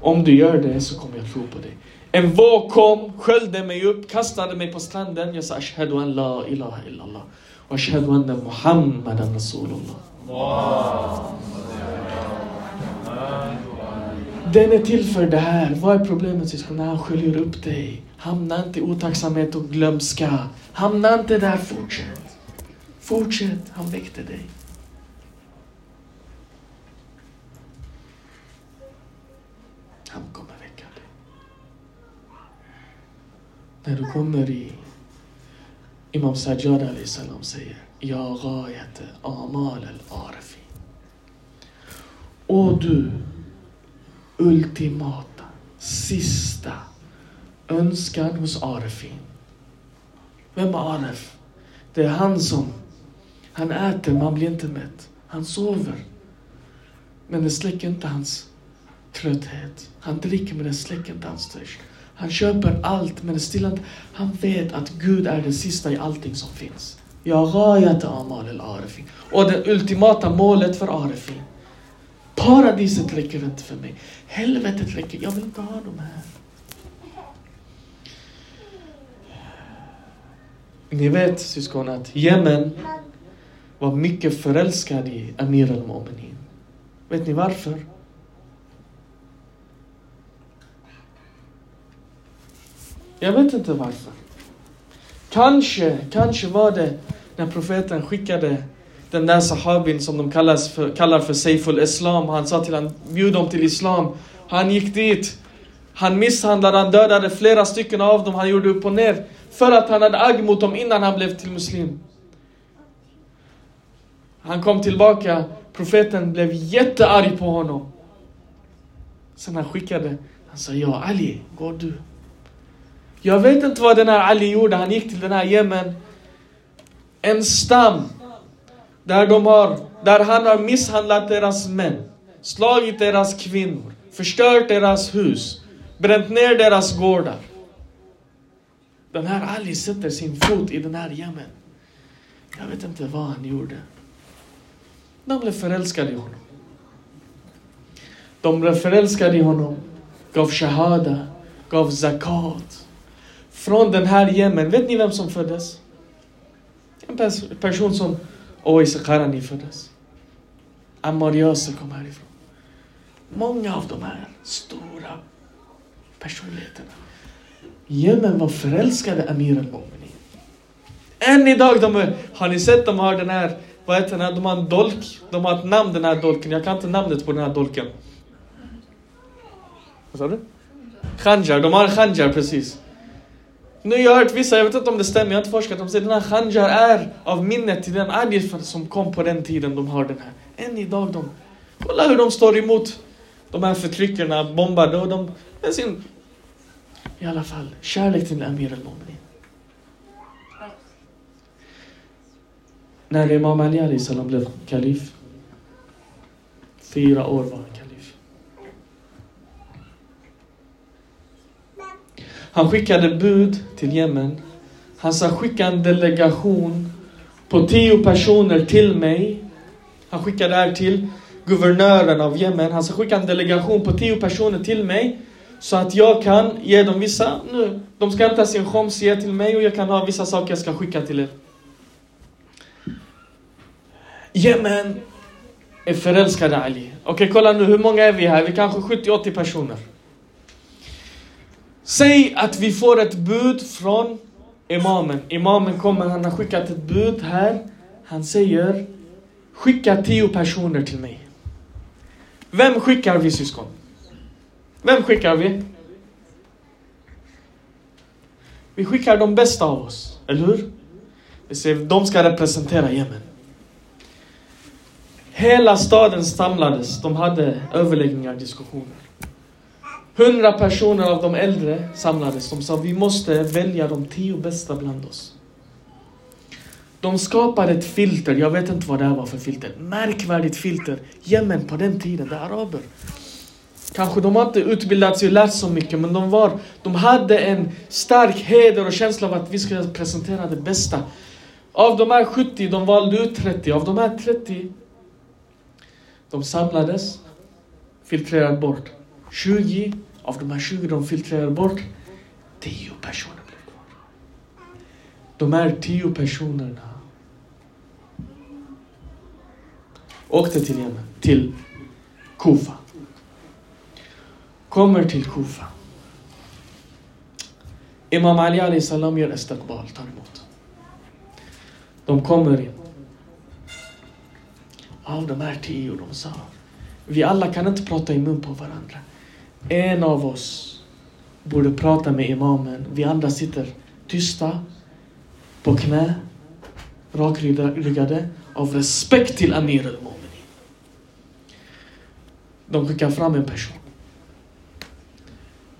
Om du gör det så kommer jag tro på dig. En våg kom, sköljde mig upp, kastade mig på stranden. Jag sa ashhadu an la ilaha illallah. Och ashhadu anna muhammadan rasulullah. Den är till för det här. Vad är problemet syskon? När han sköljer upp dig. Hamna inte i otacksamhet och glömska. Hamna inte där, fortsätt. Fortsätt, han väckte dig. Han kommer väcka dig. När du kommer i Imam Sajjad Ali salam säger Ja ghayat amal al-arfi. Och du ultimata, sista önskan hos Arfi. Vem är Arf? Det är han som, han äter, man blir inte mätt. Han sover. Men det släcker inte hans trötthet. Han dricker men det släcker inte hans törst. Han köper allt men stillar. Han vet att Gud är det sista i allting som finns. Jag rajade amal el arifin. Och det ultimata målet för arifin. Paradiset räcker inte för mig. Helvetet räcker, jag vill inte ha de här. Ni vet syskon att Jemen var mycket förälskad i Amir al-Mu'minin. Vet ni varför? Jag vet inte varför. Kanske, kanske var det när profeten skickade den där sahabin som de kallas för, kallar för Seiful Islam. Han sa till honom, bjud dem till Islam. Han gick dit. Han misshandlade, han dödade flera stycken av dem. Han gjorde upp och ner. För att han hade agg mot dem innan han blev till muslim. Han kom tillbaka. Profeten blev jättearg på honom. Sen han skickade, han sa ja Ali, går du. Jag vet inte vad den här Ali gjorde. Han gick till den här Jemen. En stam där, de har, där han har misshandlat deras män, slagit deras kvinnor, förstört deras hus, bränt ner deras gårdar. Den här Ali sätter sin fot i den här Jemen. Jag vet inte vad han gjorde. De blev förälskade i honom. De blev förälskade i honom, gav shahada, gav zakat. Från den här Jemen, vet ni vem som föddes? En person som Oise Qarani föddes. Ammar Yasir kom härifrån. Många av de här stora personligheterna. Jemen var förälskade Amir al-Mu'minin. Än idag, de är, har ni sett de har den här, vad heter den här, de har en dolk. De har ett namn den här dolken, jag kan inte namnet på den här dolken. Vad sa du? Khanjar, de har en khanjar precis. Nu har jag hört vissa, jag vet inte om det stämmer, jag har inte forskat, de säger att den här khanjar är av minnet till den Ali som kom på den tiden de har den här. Än idag de, kolla hur de står emot de här förtryckarna, bombade och de, med sin, i alla fall, kärlek till Amir al-Mu'minin. När Imam Ali Ali blev kalif, fyra år var han kalif. Han skickade bud till Jemen. Han sa skicka en delegation på tio personer till mig. Han skickade det här till guvernören av Jemen. Han sa skicka en delegation på tio personer till mig. Så att jag kan ge dem vissa, nu, de ska hämta sin khoms, ge till mig och jag kan ha vissa saker jag ska skicka till er. Jemen är förälskade Ali. Okej, okay, kolla nu, hur många är vi här? Vi är kanske 70-80 personer. Säg att vi får ett bud från imamen. Imamen kommer, han har skickat ett bud här. Han säger, skicka tio personer till mig. Vem skickar vi syskon? Vem skickar vi? Vi skickar de bästa av oss, eller hur? Vi säger, de ska representera Jemen. Hela staden samlades, de hade överläggningar, diskussioner. Hundra personer av de äldre samlades. De sa vi måste välja de tio bästa bland oss. De skapade ett filter, jag vet inte vad det här var för filter. Märkvärdigt filter. Jemen på den tiden, det är araber. Kanske de inte utbildat sig och lärt så mycket, men de, var, de hade en stark heder och känsla av att vi skulle presentera det bästa. Av de här 70, de valde ut 30. Av de här 30, de samlades, filtrerade bort. 20 av de här 20 de filtrerar bort. 10 personer blev kvar. De här 10 personerna åkte till Jemen, till Kufa. Kommer till Kufa. Imam Ali Ali salam gör estakbal, tar emot. De kommer in. Av de här tio, de sa, vi alla kan inte prata i mun på varandra. En av oss borde prata med imamen. Vi andra sitter tysta, på knä, rakryggade, av respekt till Amir al -Momini. De skickar fram en person.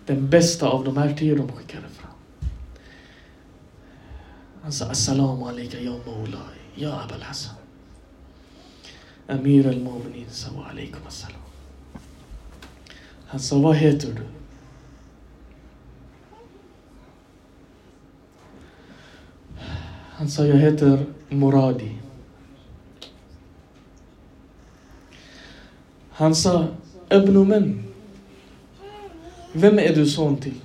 Den bästa av de här tio de skickade fram. Han sa Assalamu alaikum ya Mawlai, ya Abul Hassan. Amir al-Mu'minin sa wa alaikum assalam. Sa, vad heter du? Han sa, jag heter Moradi. Han sa, Ibn Men. Vem är du son till?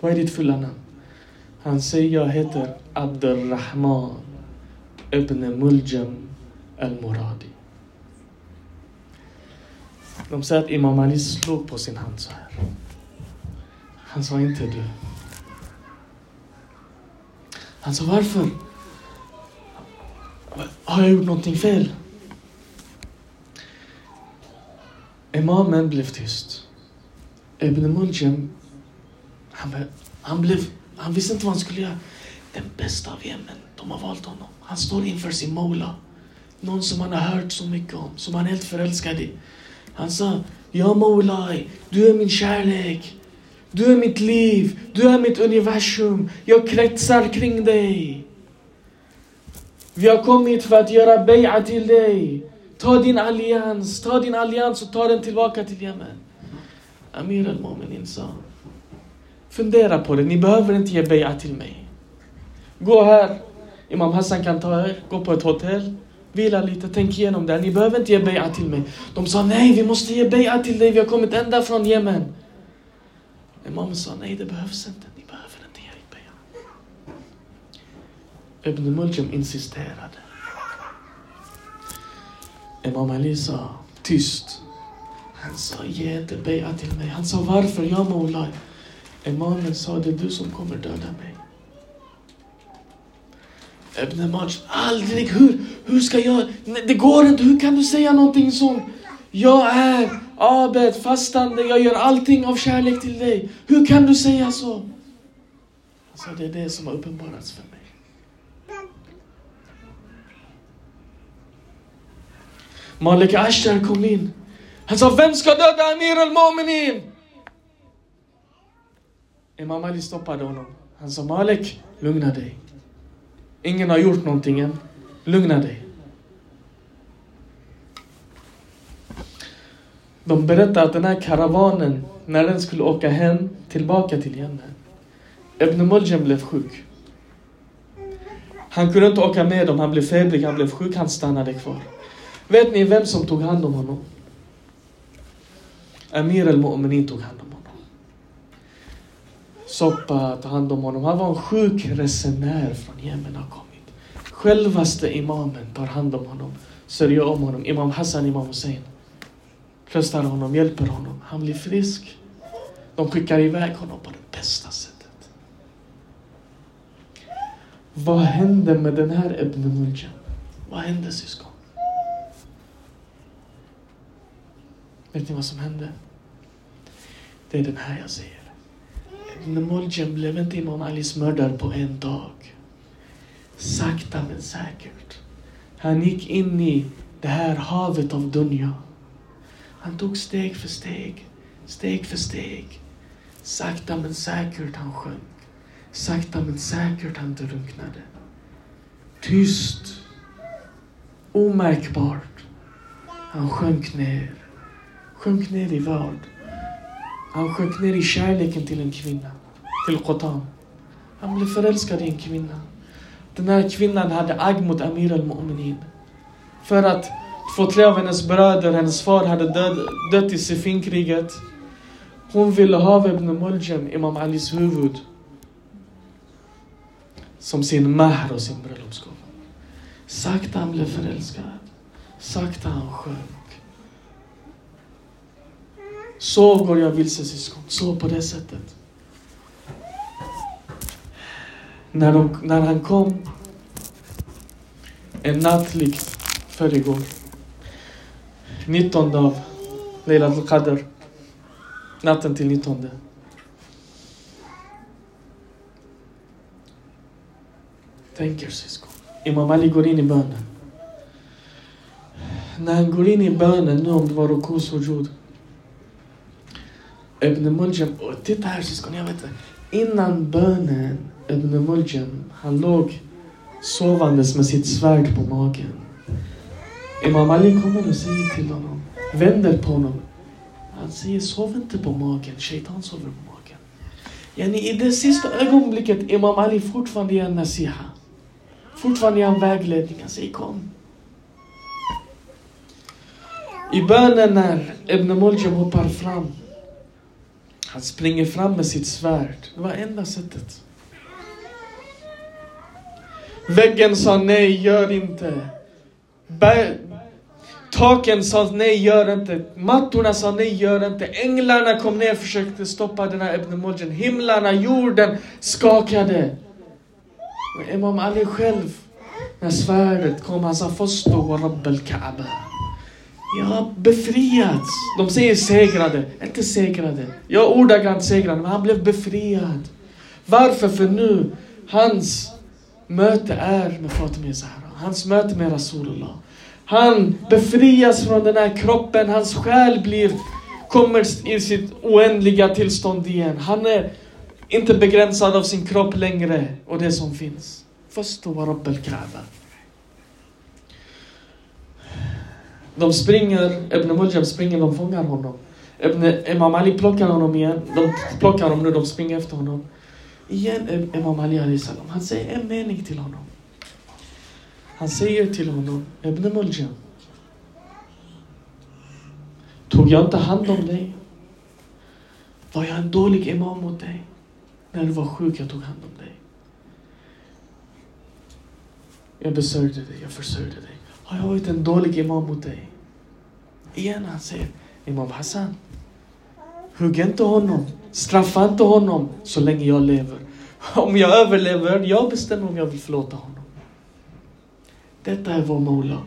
Vad är ditt fulla namn? Han säger, jag heter Abdurrahman Ibn Muljam Al-Muradi. De säger att Imam Ali slog på sin hand så här. Han sa inte du. Han sa varför? Har jag gjort någonting fel? Imamen blev tyst. Ibn Muljam, han, han, blev, han visste inte vad han skulle göra. Den bästa av Yemen, de har valt honom. Han står inför sin Mola. Någon som han har hört så mycket om, som han är helt förälskad i. Han sa, Ja Maulai, du är min kärlek. Du är mitt liv, du är mitt universum. Jag kretsar kring dig. Vi har kommit för att göra beja till dig. Ta din allians, ta din allians och ta den tillbaka till Yemen. Amir al-Mu'minin sa, fundera på det, ni behöver inte ge beja till mig. Gå här, Imam Hassan kan ta er, gå på ett hotell, vila lite, tänk igenom det. Ni behöver inte ge beja till mig. De sa nej, vi måste ge beja till dig, vi har kommit ända från Yemen. Imamen sa nej, det behövs inte, ni behöver inte ge beja. Ibn Muljam insisterade. Imam Ali sa tyst. Han sa ge inte beja till mig. Han sa varför? Ja Molai. Imamen sa det är du som kommer döda mig. Ebne Majid, aldrig! Hur, hur ska jag? Nej, det går inte, hur kan du säga någonting sånt? Jag är abed, fastande, jag gör allting av kärlek till dig. Hur kan du säga så? Alltså det är det som har uppenbarats för mig. Malik Ashtar kom in. Han sa, vem ska döda Amir al-Mominin? Imam Ali stoppade honom. Han sa, Malik, lugna dig. Ingen har gjort någonting än. Lugna dig. De berättar att den här karavanen, när den skulle åka hem tillbaka till Yemen, Ibn Muljam blev sjuk. Han kunde inte åka med dem, han blev febrig, han blev sjuk, han stannade kvar. Vet ni vem som tog hand om honom? Amir al-Mu'minin tog hand om honom. Soppa ta hand om honom. Han var en sjuk resenär från Yemen har kommit. Självaste imamen tar hand om honom, sörjer om honom. Imam Hassan, Imam Hussein. Tröstar honom, hjälper honom. Han blir frisk. De skickar iväg honom på det bästa sättet. Vad hände med den här Ibn Muljam? Vad hände syskon? Vet ni vad som hände? Det är den här jag säger. Ibn blev inte Imam Alis mördare på en dag. Sakta men säkert. Han gick in i det här havet av dunja. Han tog steg för steg, steg för steg. Sakta men säkert han sjönk. Sakta men säkert han drunknade. Tyst, omärkbart. Han sjönk ner. Sjönk ner i vad? Han sjönk ner i kärleken till en kvinna, till Qotam. Han blev förälskad i en kvinna. Den här kvinnan hade agg mot Amir al-Mu'minin. För att Två, tre av hennes bröder, hennes far hade död, dött i Sifinkriget. Hon ville ha Ibn Muljam, Imam Alis huvud, som sin mahr och sin bröllopsgåva. Sakta han blev förälskad. Sakta han sjönk. Så går jag vilse syskon. Så på det sättet. När, de, när han kom en natt likt förrgår. 19 av Leilat al-Qadr. Natten till 19. Tänk er syskon. Imam Ali går in i bönen. När han går in i bönen, nu om det var ruku sujud. Ibn Muljam, titta här syskon, jag vet inte. Innan bönen, Ibn Muljam, han låg sovandes med sitt svärd på magen. Imam Ali kommer och säger till honom, vänder på honom. Han säger, sov inte på magen, shaitan sover på magen. Yani, I det sista ögonblicket Imam Ali fortfarande ger en nasiha. Fortfarande ger han vägledning. Han säger kom. I bönen när Ibn Muljam hoppar fram. Han springer fram med sitt svärd. Det var enda sättet. Väggen sa nej, gör inte. Ber taken sa nej, gör inte. Mattorna sa nej, gör inte. Änglarna kom ner och försökte stoppa den här Ibn Muljam. Himlarna, jorden skakade. Men Imam Ali själv, när svärdet kom, han sa Fosto och rabbel Kaaba. Jag har befriats. De säger segrade, inte segrade. Jag ordagrant segrade, men han blev befriad. Varför? För nu, hans möte är med Fatima Zahra. Hans möte med Rasulullah. Han befrias från den här kroppen, hans själ blir, kommer i sitt oändliga tillstånd igen. Han är inte begränsad av sin kropp längre och det som finns. Förstå vad Rabbel Kaaba. De springer, Ibn Muljam springer, de fångar honom. Ibn, Imam Ali plockar honom igen. De plockar honom nu, de springer efter honom. Igen Imam Ali Ali salam. Han säger en mening till honom. Han säger till honom, Ibn Muljam. Tog jag inte hand om dig? Var jag en dålig imam mot dig? När du var sjuk, jag tog hand om dig. Jag besörjde dig, jag försörjde dig. Har jag varit en dålig imam mot dig? Igen han säger, Imam Hassan. Hugg inte honom. Straffa inte honom så länge jag lever. Om jag överlever, jag bestämmer om jag vill förlåta honom. Detta är vår Mola.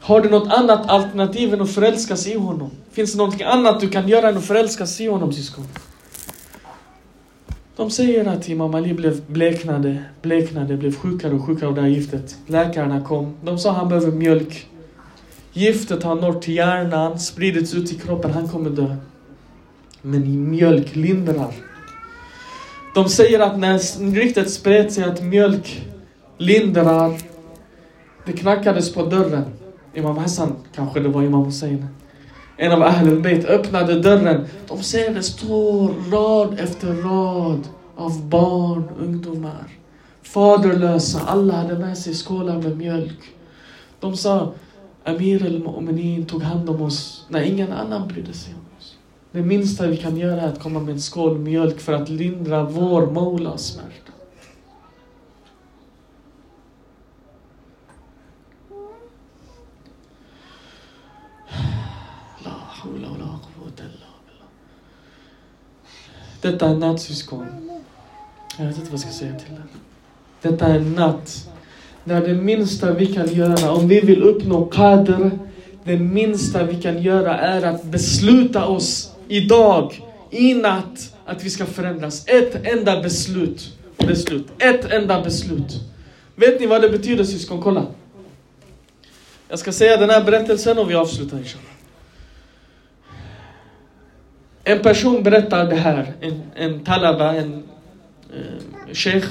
Har du något annat alternativ än att förälskas i honom? Finns det något annat du kan göra än att förälskas i honom syskon? De säger att Imam Ali blev bleknade, bleknade, blev sjukare och sjukare av det här giftet. Läkarna kom. De sa han behöver mjölk. Giftet har nått till hjärnan, spridits ut i kroppen, han kommer dö. Men mjölk lindrar. De säger att när ryktet spred sig att mjölk lindrar, det knackades på dörren. Imam Hassan, kanske det var Imam Hussein. En av Ahlul Bayt öppnade dörren. De ser det står rad efter rad av barn, ungdomar. Faderlösa, alla hade med sig skålar med mjölk. De sa, Amir al-Mu'minin tog hand om oss när ingen annan brydde sig om oss. Det minsta vi kan göra är att komma med en skål mjölk för att lindra vår Maulas smärta. Detta är natt syskon. Jag vet inte vad jag ska säga till den. Detta är natt. När det minsta vi kan göra, om vi vill uppnå qadr, det minsta vi kan göra är att besluta oss idag, i natt, att vi ska förändras. Ett enda beslut. Beslut. Ett enda beslut. Vet ni vad det betyder syskon? Kolla. Jag ska säga den här berättelsen och vi avslutar inshallah. En person berättar det här, en, en talaba, en eh, sheikh,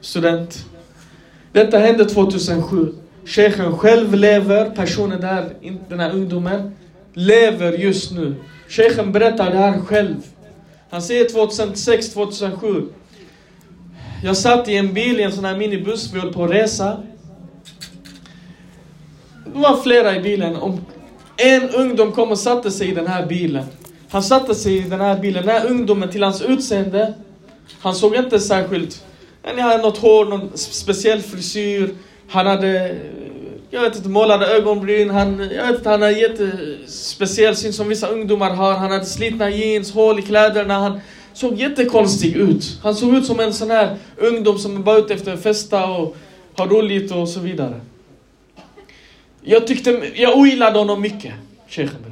student. Detta hände 2007. Sheikhen själv lever, personen där, den här ungdomen, lever just nu. Sheikhen berättar det här själv. Han säger 2006, 2007. Jag satt i en bil, i en sån här minibuss, vi höll på att resa. det var flera i bilen. Om en ungdom kom och satte sig i den här bilen. Han satte sig i den här bilen. Den här ungdomen till hans utseende, han såg inte särskilt... Han hade något hår, någon speciell frisyr. Han hade, jag vet inte, målade ögonbryn. Han, jag vet inte, han hade jättespeciell syn som vissa ungdomar har. Han hade slitna jeans, hål i kläderna. Han såg jättekonstig ut. Han såg ut som en sån här ungdom som är bara ute efter att festa och ha roligt och så vidare. Jag tyckte, jag ogillade honom mycket, shejken.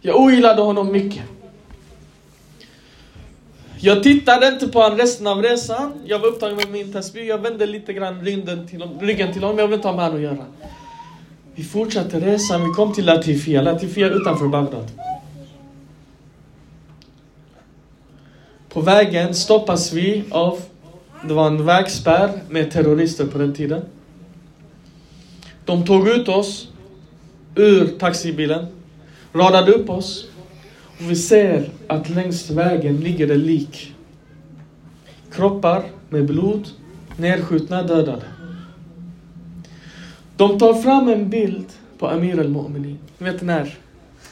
Jag ogillade honom mycket. Jag tittade inte på honom resten av resan. Jag var upptagen med min tasbih. Jag vände lite grann ryggen till, ryggen till honom. Jag ville inte ha med honom att göra. Vi fortsatte resan. Vi kom till Latifia. Latifia utanför Bagdad. På vägen stoppas vi av, det var en vägspärr med terrorister på den tiden. De tog ut oss ur taxibilen, radade upp oss och vi ser att längs vägen ligger det lik. Kroppar med blod, nedskjutna, dödade. De tar fram en bild på Amir al-Mu'minin. Ni vet den här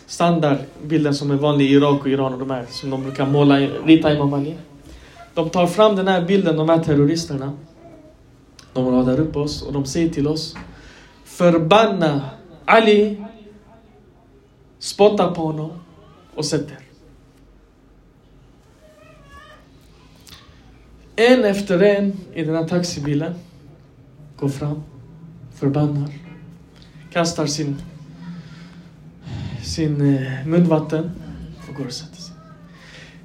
standardbilden som är vanlig i Irak och Iran och de här som de brukar måla, rita Imam Ali. De tar fram den här bilden, de här terroristerna. De radar upp oss och de säger till oss Förbanna Ali, spotta på honom och sätter. En efter en i den här taxibilen går fram, förbannar, kastar sin, sin eh, munvatten och går och sätter sig.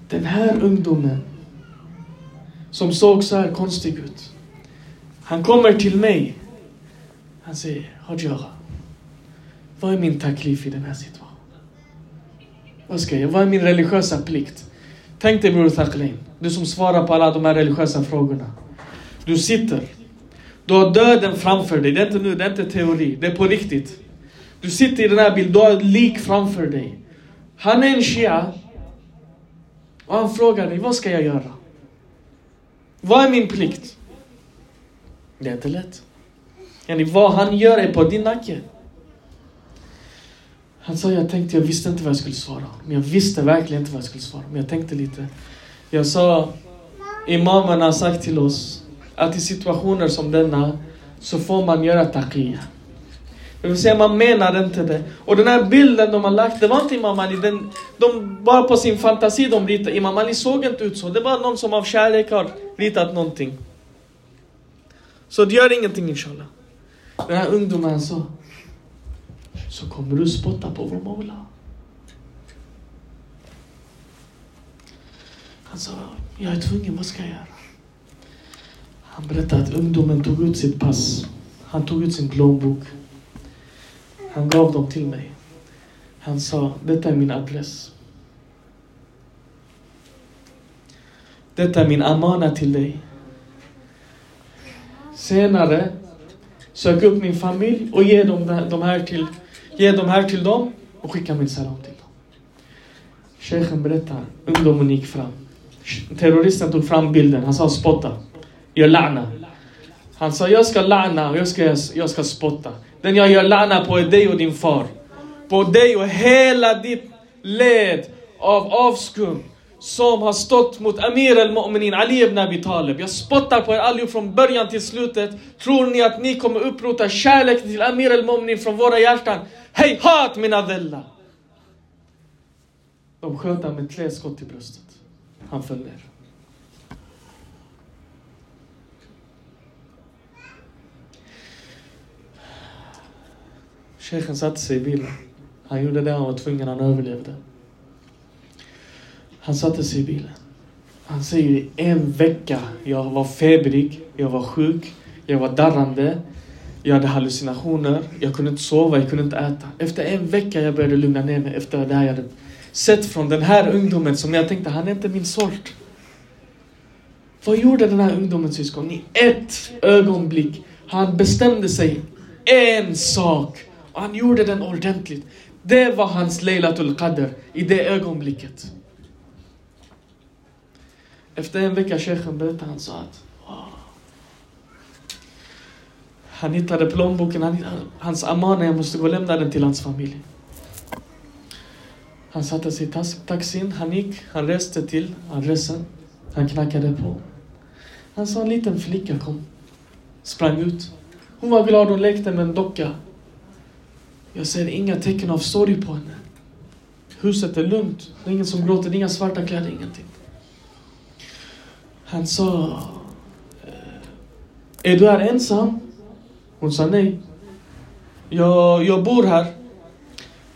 Den här ungdomen som såg så här konstig ut. Han kommer till mig. Han säger, Hadjara, vad är min taklif i den här situationen? Vad ska jag Vad är min religiösa plikt? Tänk dig Bror Thaklin, du som svarar på alla de här religiösa frågorna. Du sitter. Du har döden framför dig. Det är inte nu, det är inte teori. Det är på riktigt. Du sitter i den här bilden, du har ett lik framför dig. Han är en shia. Och han frågar dig, vad ska jag göra? Vad är min plikt? Det är inte lätt. Yani, vad han gör är på din nacke. Han sa, jag tänkte, jag visste inte vad jag skulle svara. Men jag visste verkligen inte vad jag skulle svara. Men jag tänkte lite. Jag sa, imamen har sagt till oss att i situationer som denna så får man göra taqiyya. Det vill säga man menar inte det. Och den här bilden de har lagt, det var inte Imam Ali. Den, de, bara på sin fantasi de ritade. Imam Ali såg inte ut så. Det var någon som av kärlek har ritat någonting. Så det gör ingenting inshallah. Den här ungdomen sa, så kommer du spotta på vår Mola. Han sa, jag är tvungen, vad ska jag göra? Han berättade att ungdomen tog ut sitt pass. Han tog ut sin plånbok. Han gav dem till mig. Han sa, detta är min adress. Detta är min amana till dig. Senare, sök upp min familj och ge dem de här till, ge de här till dem och skicka min salam till dem. Sheikhen berättar, ungdomen gick fram. Terroristen tog fram bilden, han sa spotta. Gör la'na. Han sa, jag ska la'na och jag ska, jag ska spotta. Den jag gör lana på är dig och din far. På dig och hela ditt led av avskum som har stått mot Amir al-Mu'minin Ali ibn Abi Talib. Jag spottar på er allihop från början till slutet. Tror ni att ni kommer upprota kärleken till Amir al-Mu'minin från våra hjärtan? Hej hat mina della! De sköt honom med tre skott i bröstet. Han föll ner. Shejken satte sig i bilen. Han gjorde det han var tvungen, han överlevde. Han satte sig i bilen. Han säger en vecka, jag var febrig, jag var sjuk, jag var darrande, jag hade hallucinationer, jag kunde inte sova, jag kunde inte äta. Efter en vecka jag började lugna ner mig efter det här jag hade sett från den här ungdomen som jag tänkte, han är inte min sort. Vad gjorde den här ungdomen syskon? I ett ögonblick, han bestämde sig en sak och han gjorde den ordentligt. Det var hans Leilatul Qadr i det ögonblicket. Efter en vecka, shechen berättade, han sa att wow. Han hittade plånboken, han, hans amana, jag måste gå och lämna den till hans familj. Han satte sig i taxin, han gick, han reste till adressen. Han knackade på. Han sa en liten flicka kom. Sprang ut. Hon var glad, hon lekte med en docka. Jag ser inga tecken av sorg på henne. Huset är lugnt. Det är ingen som gråter, inga svarta kläder, ingenting. Han sa... Eh, är du här ensam? Hon sa nej. Jag, jag bor här.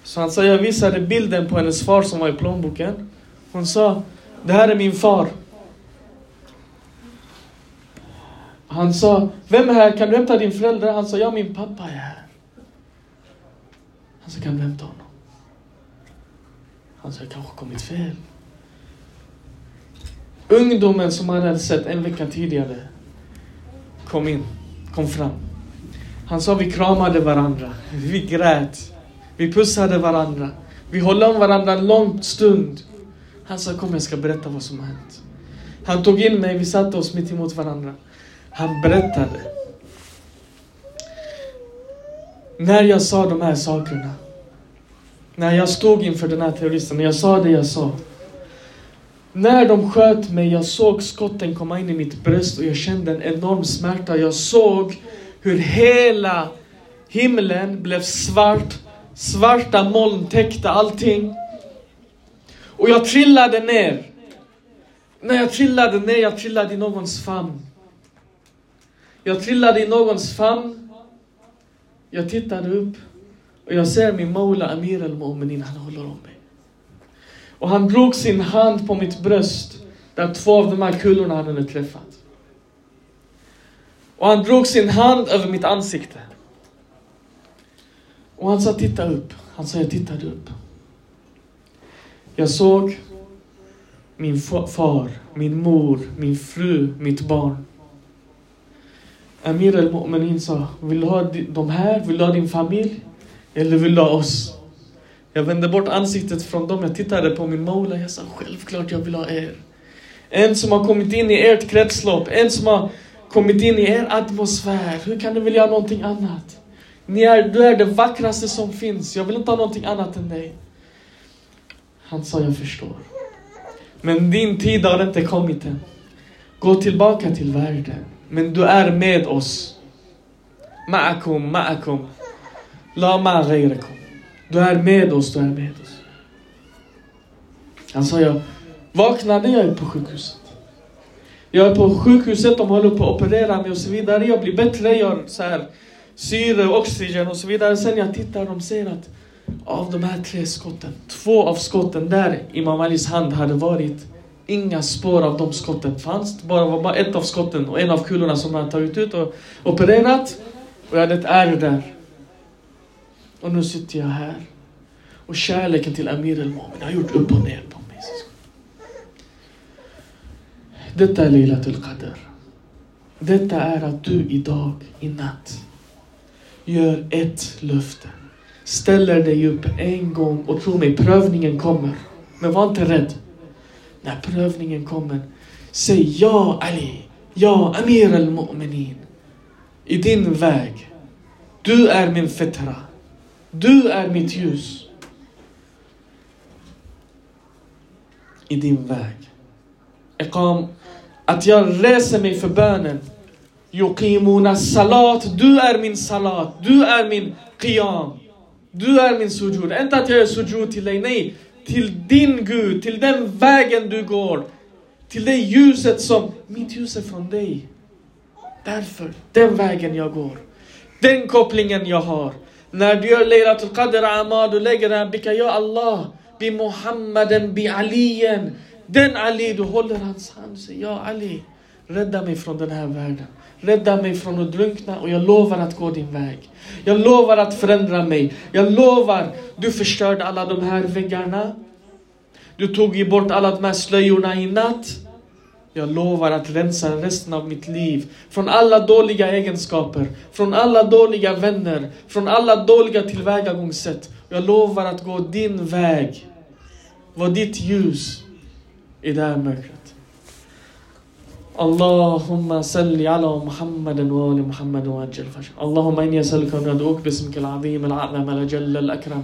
Så han sa, jag visade bilden på hennes far som var i plånboken. Hon sa, det här är min far. Han sa, vem är här? Kan du hämta din förälder? Han sa, ja min pappa är här. Han sa, kan du hämta honom? Han sa, jag kanske kommit fel. Ungdomen som han hade sett en vecka tidigare kom in, kom fram. Han sa, vi kramade varandra, vi grät, vi pussade varandra, vi höll om varandra en lång stund. Han sa, kom jag ska berätta vad som har hänt. Han tog in mig, vi satte oss mitt emot varandra. Han berättade. När jag sa de här sakerna, när jag stod inför den här terroristen, när jag sa det jag sa. När de sköt mig, jag såg skotten komma in i mitt bröst och jag kände en enorm smärta. Jag såg hur hela himlen blev svart. Svarta moln täckte allting. Och jag trillade ner. När jag trillade ner, jag trillade i någons famn. Jag trillade i någons famn. Jag tittade upp och jag ser min Mola Amir al-Mu'minin, han håller om mig. Och han drog sin hand på mitt bröst, där två av de här kulorna han hade träffat. Och han drog sin hand över mitt ansikte. Och han sa titta upp. Han sa jag tittade upp. Jag såg min far, min mor, min fru, mitt barn. Amir al-Mu'minin sa, vill du ha de här? Vill du ha din familj? Eller vill du ha oss? Jag vände bort ansiktet från dem, jag tittade på min Mola, jag sa självklart jag vill ha er. En som har kommit in i ert kretslopp, en som har kommit in i er atmosfär. Hur kan du vilja ha någonting annat? Ni är, du är det vackraste som finns, jag vill inte ha någonting annat än dig. Han sa, jag förstår. Men din tid har inte kommit än. Gå tillbaka till världen. Men du är med oss. Ma'akum, ma'akum. La ma du är med oss, du är med oss. Han sa jag, vaknade jag är på sjukhuset. Jag är på sjukhuset, de håller på att operera mig och så vidare. Jag blir bättre, jag har så här, syre, oxygen och så vidare. Sen jag tittar, de ser att av de här tre skotten, två av skotten där Imam Alis hand hade varit, inga spår av de skotten fanns. Det bara var bara ett av skotten och en av kulorna som man tagit ut och opererat. Och jag hade ett ärr där. Och nu sitter jag här. Och kärleken till Amir al-Mumin har gjort upp och ner på mig. Detta är Leilatul Qadr. Detta är att du idag, i natt, gör ett löfte. Ställer dig upp en gång och tro mig, prövningen kommer. Men var inte rädd. När prövningen kommer, säg ja Ali, ja Amir al-Mu'minin. I din väg. Du är min fetra. Du är mitt ljus. I din väg. Iqam, att jag reser mig för bönen. Yuqimuna salat. Du är min salat. Du är min qiyam. Du är min sujud. Inte att jag är sujud till dig, nej. Till din Gud, till den vägen du går. Till det ljuset som, mitt ljus är från dig. Därför, den vägen jag går. Den kopplingen jag har. När du gör Laylatul Qadr Amad och lägger den, bikar, ja Allah, bi Muhammaden, bi Aliyen. Den Ali, du håller hans hand och säger ja Ali, rädda mig från den här världen. Rädda mig från att drunkna och jag lovar att gå din väg. Jag lovar att förändra mig. Jag lovar, du förstörde alla de här väggarna. Du tog ju bort alla de här slöjorna i natt. Jag lovar att rensa resten av mitt liv från alla dåliga egenskaper, från alla dåliga vänner, från alla dåliga tillvägagångssätt. Jag lovar att gå din väg. Var ditt ljus i det här mörkret. اللهم صل على محمد وآل محمد وعجل فجر اللهم إني أسألك أن أدعوك باسمك العظيم الأعظم الأجل الأكرم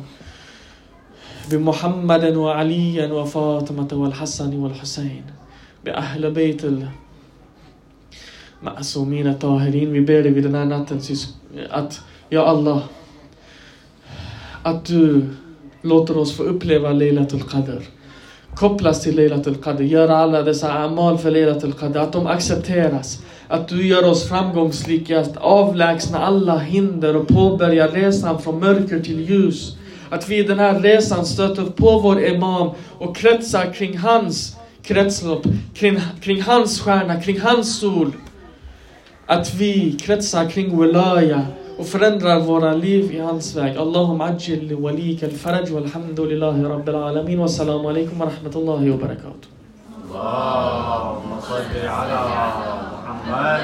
بمحمد وعلي وفاطمة والحسن والحسين بأهل بيت المعصومين الطاهرين Vi ber dig vid den här natten sys- att, ja Allah, att du låter oss få uppleva Leilatul Qadr. Kopplas till Leilatul Qadr, göra alla dessa amal för Leilatul Qadr, att de accepteras. Att du gör oss framgångsrika, att avlägsna alla hinder och påbörja resan från mörker till ljus. Att vi i den här resan stöter på vår Imam och kretsar kring hans kretslopp, kring, kring hans stjärna, kring hans sol. Att vi kretsar kring Wilaya och förändrar våra liv i hans väg. Allahum ajil li walika al-faraj walhamdulillahi rabbil alamin. Wassalamu alaikum wa rahmatullahi wa barakatuh. اللهم صل على محمد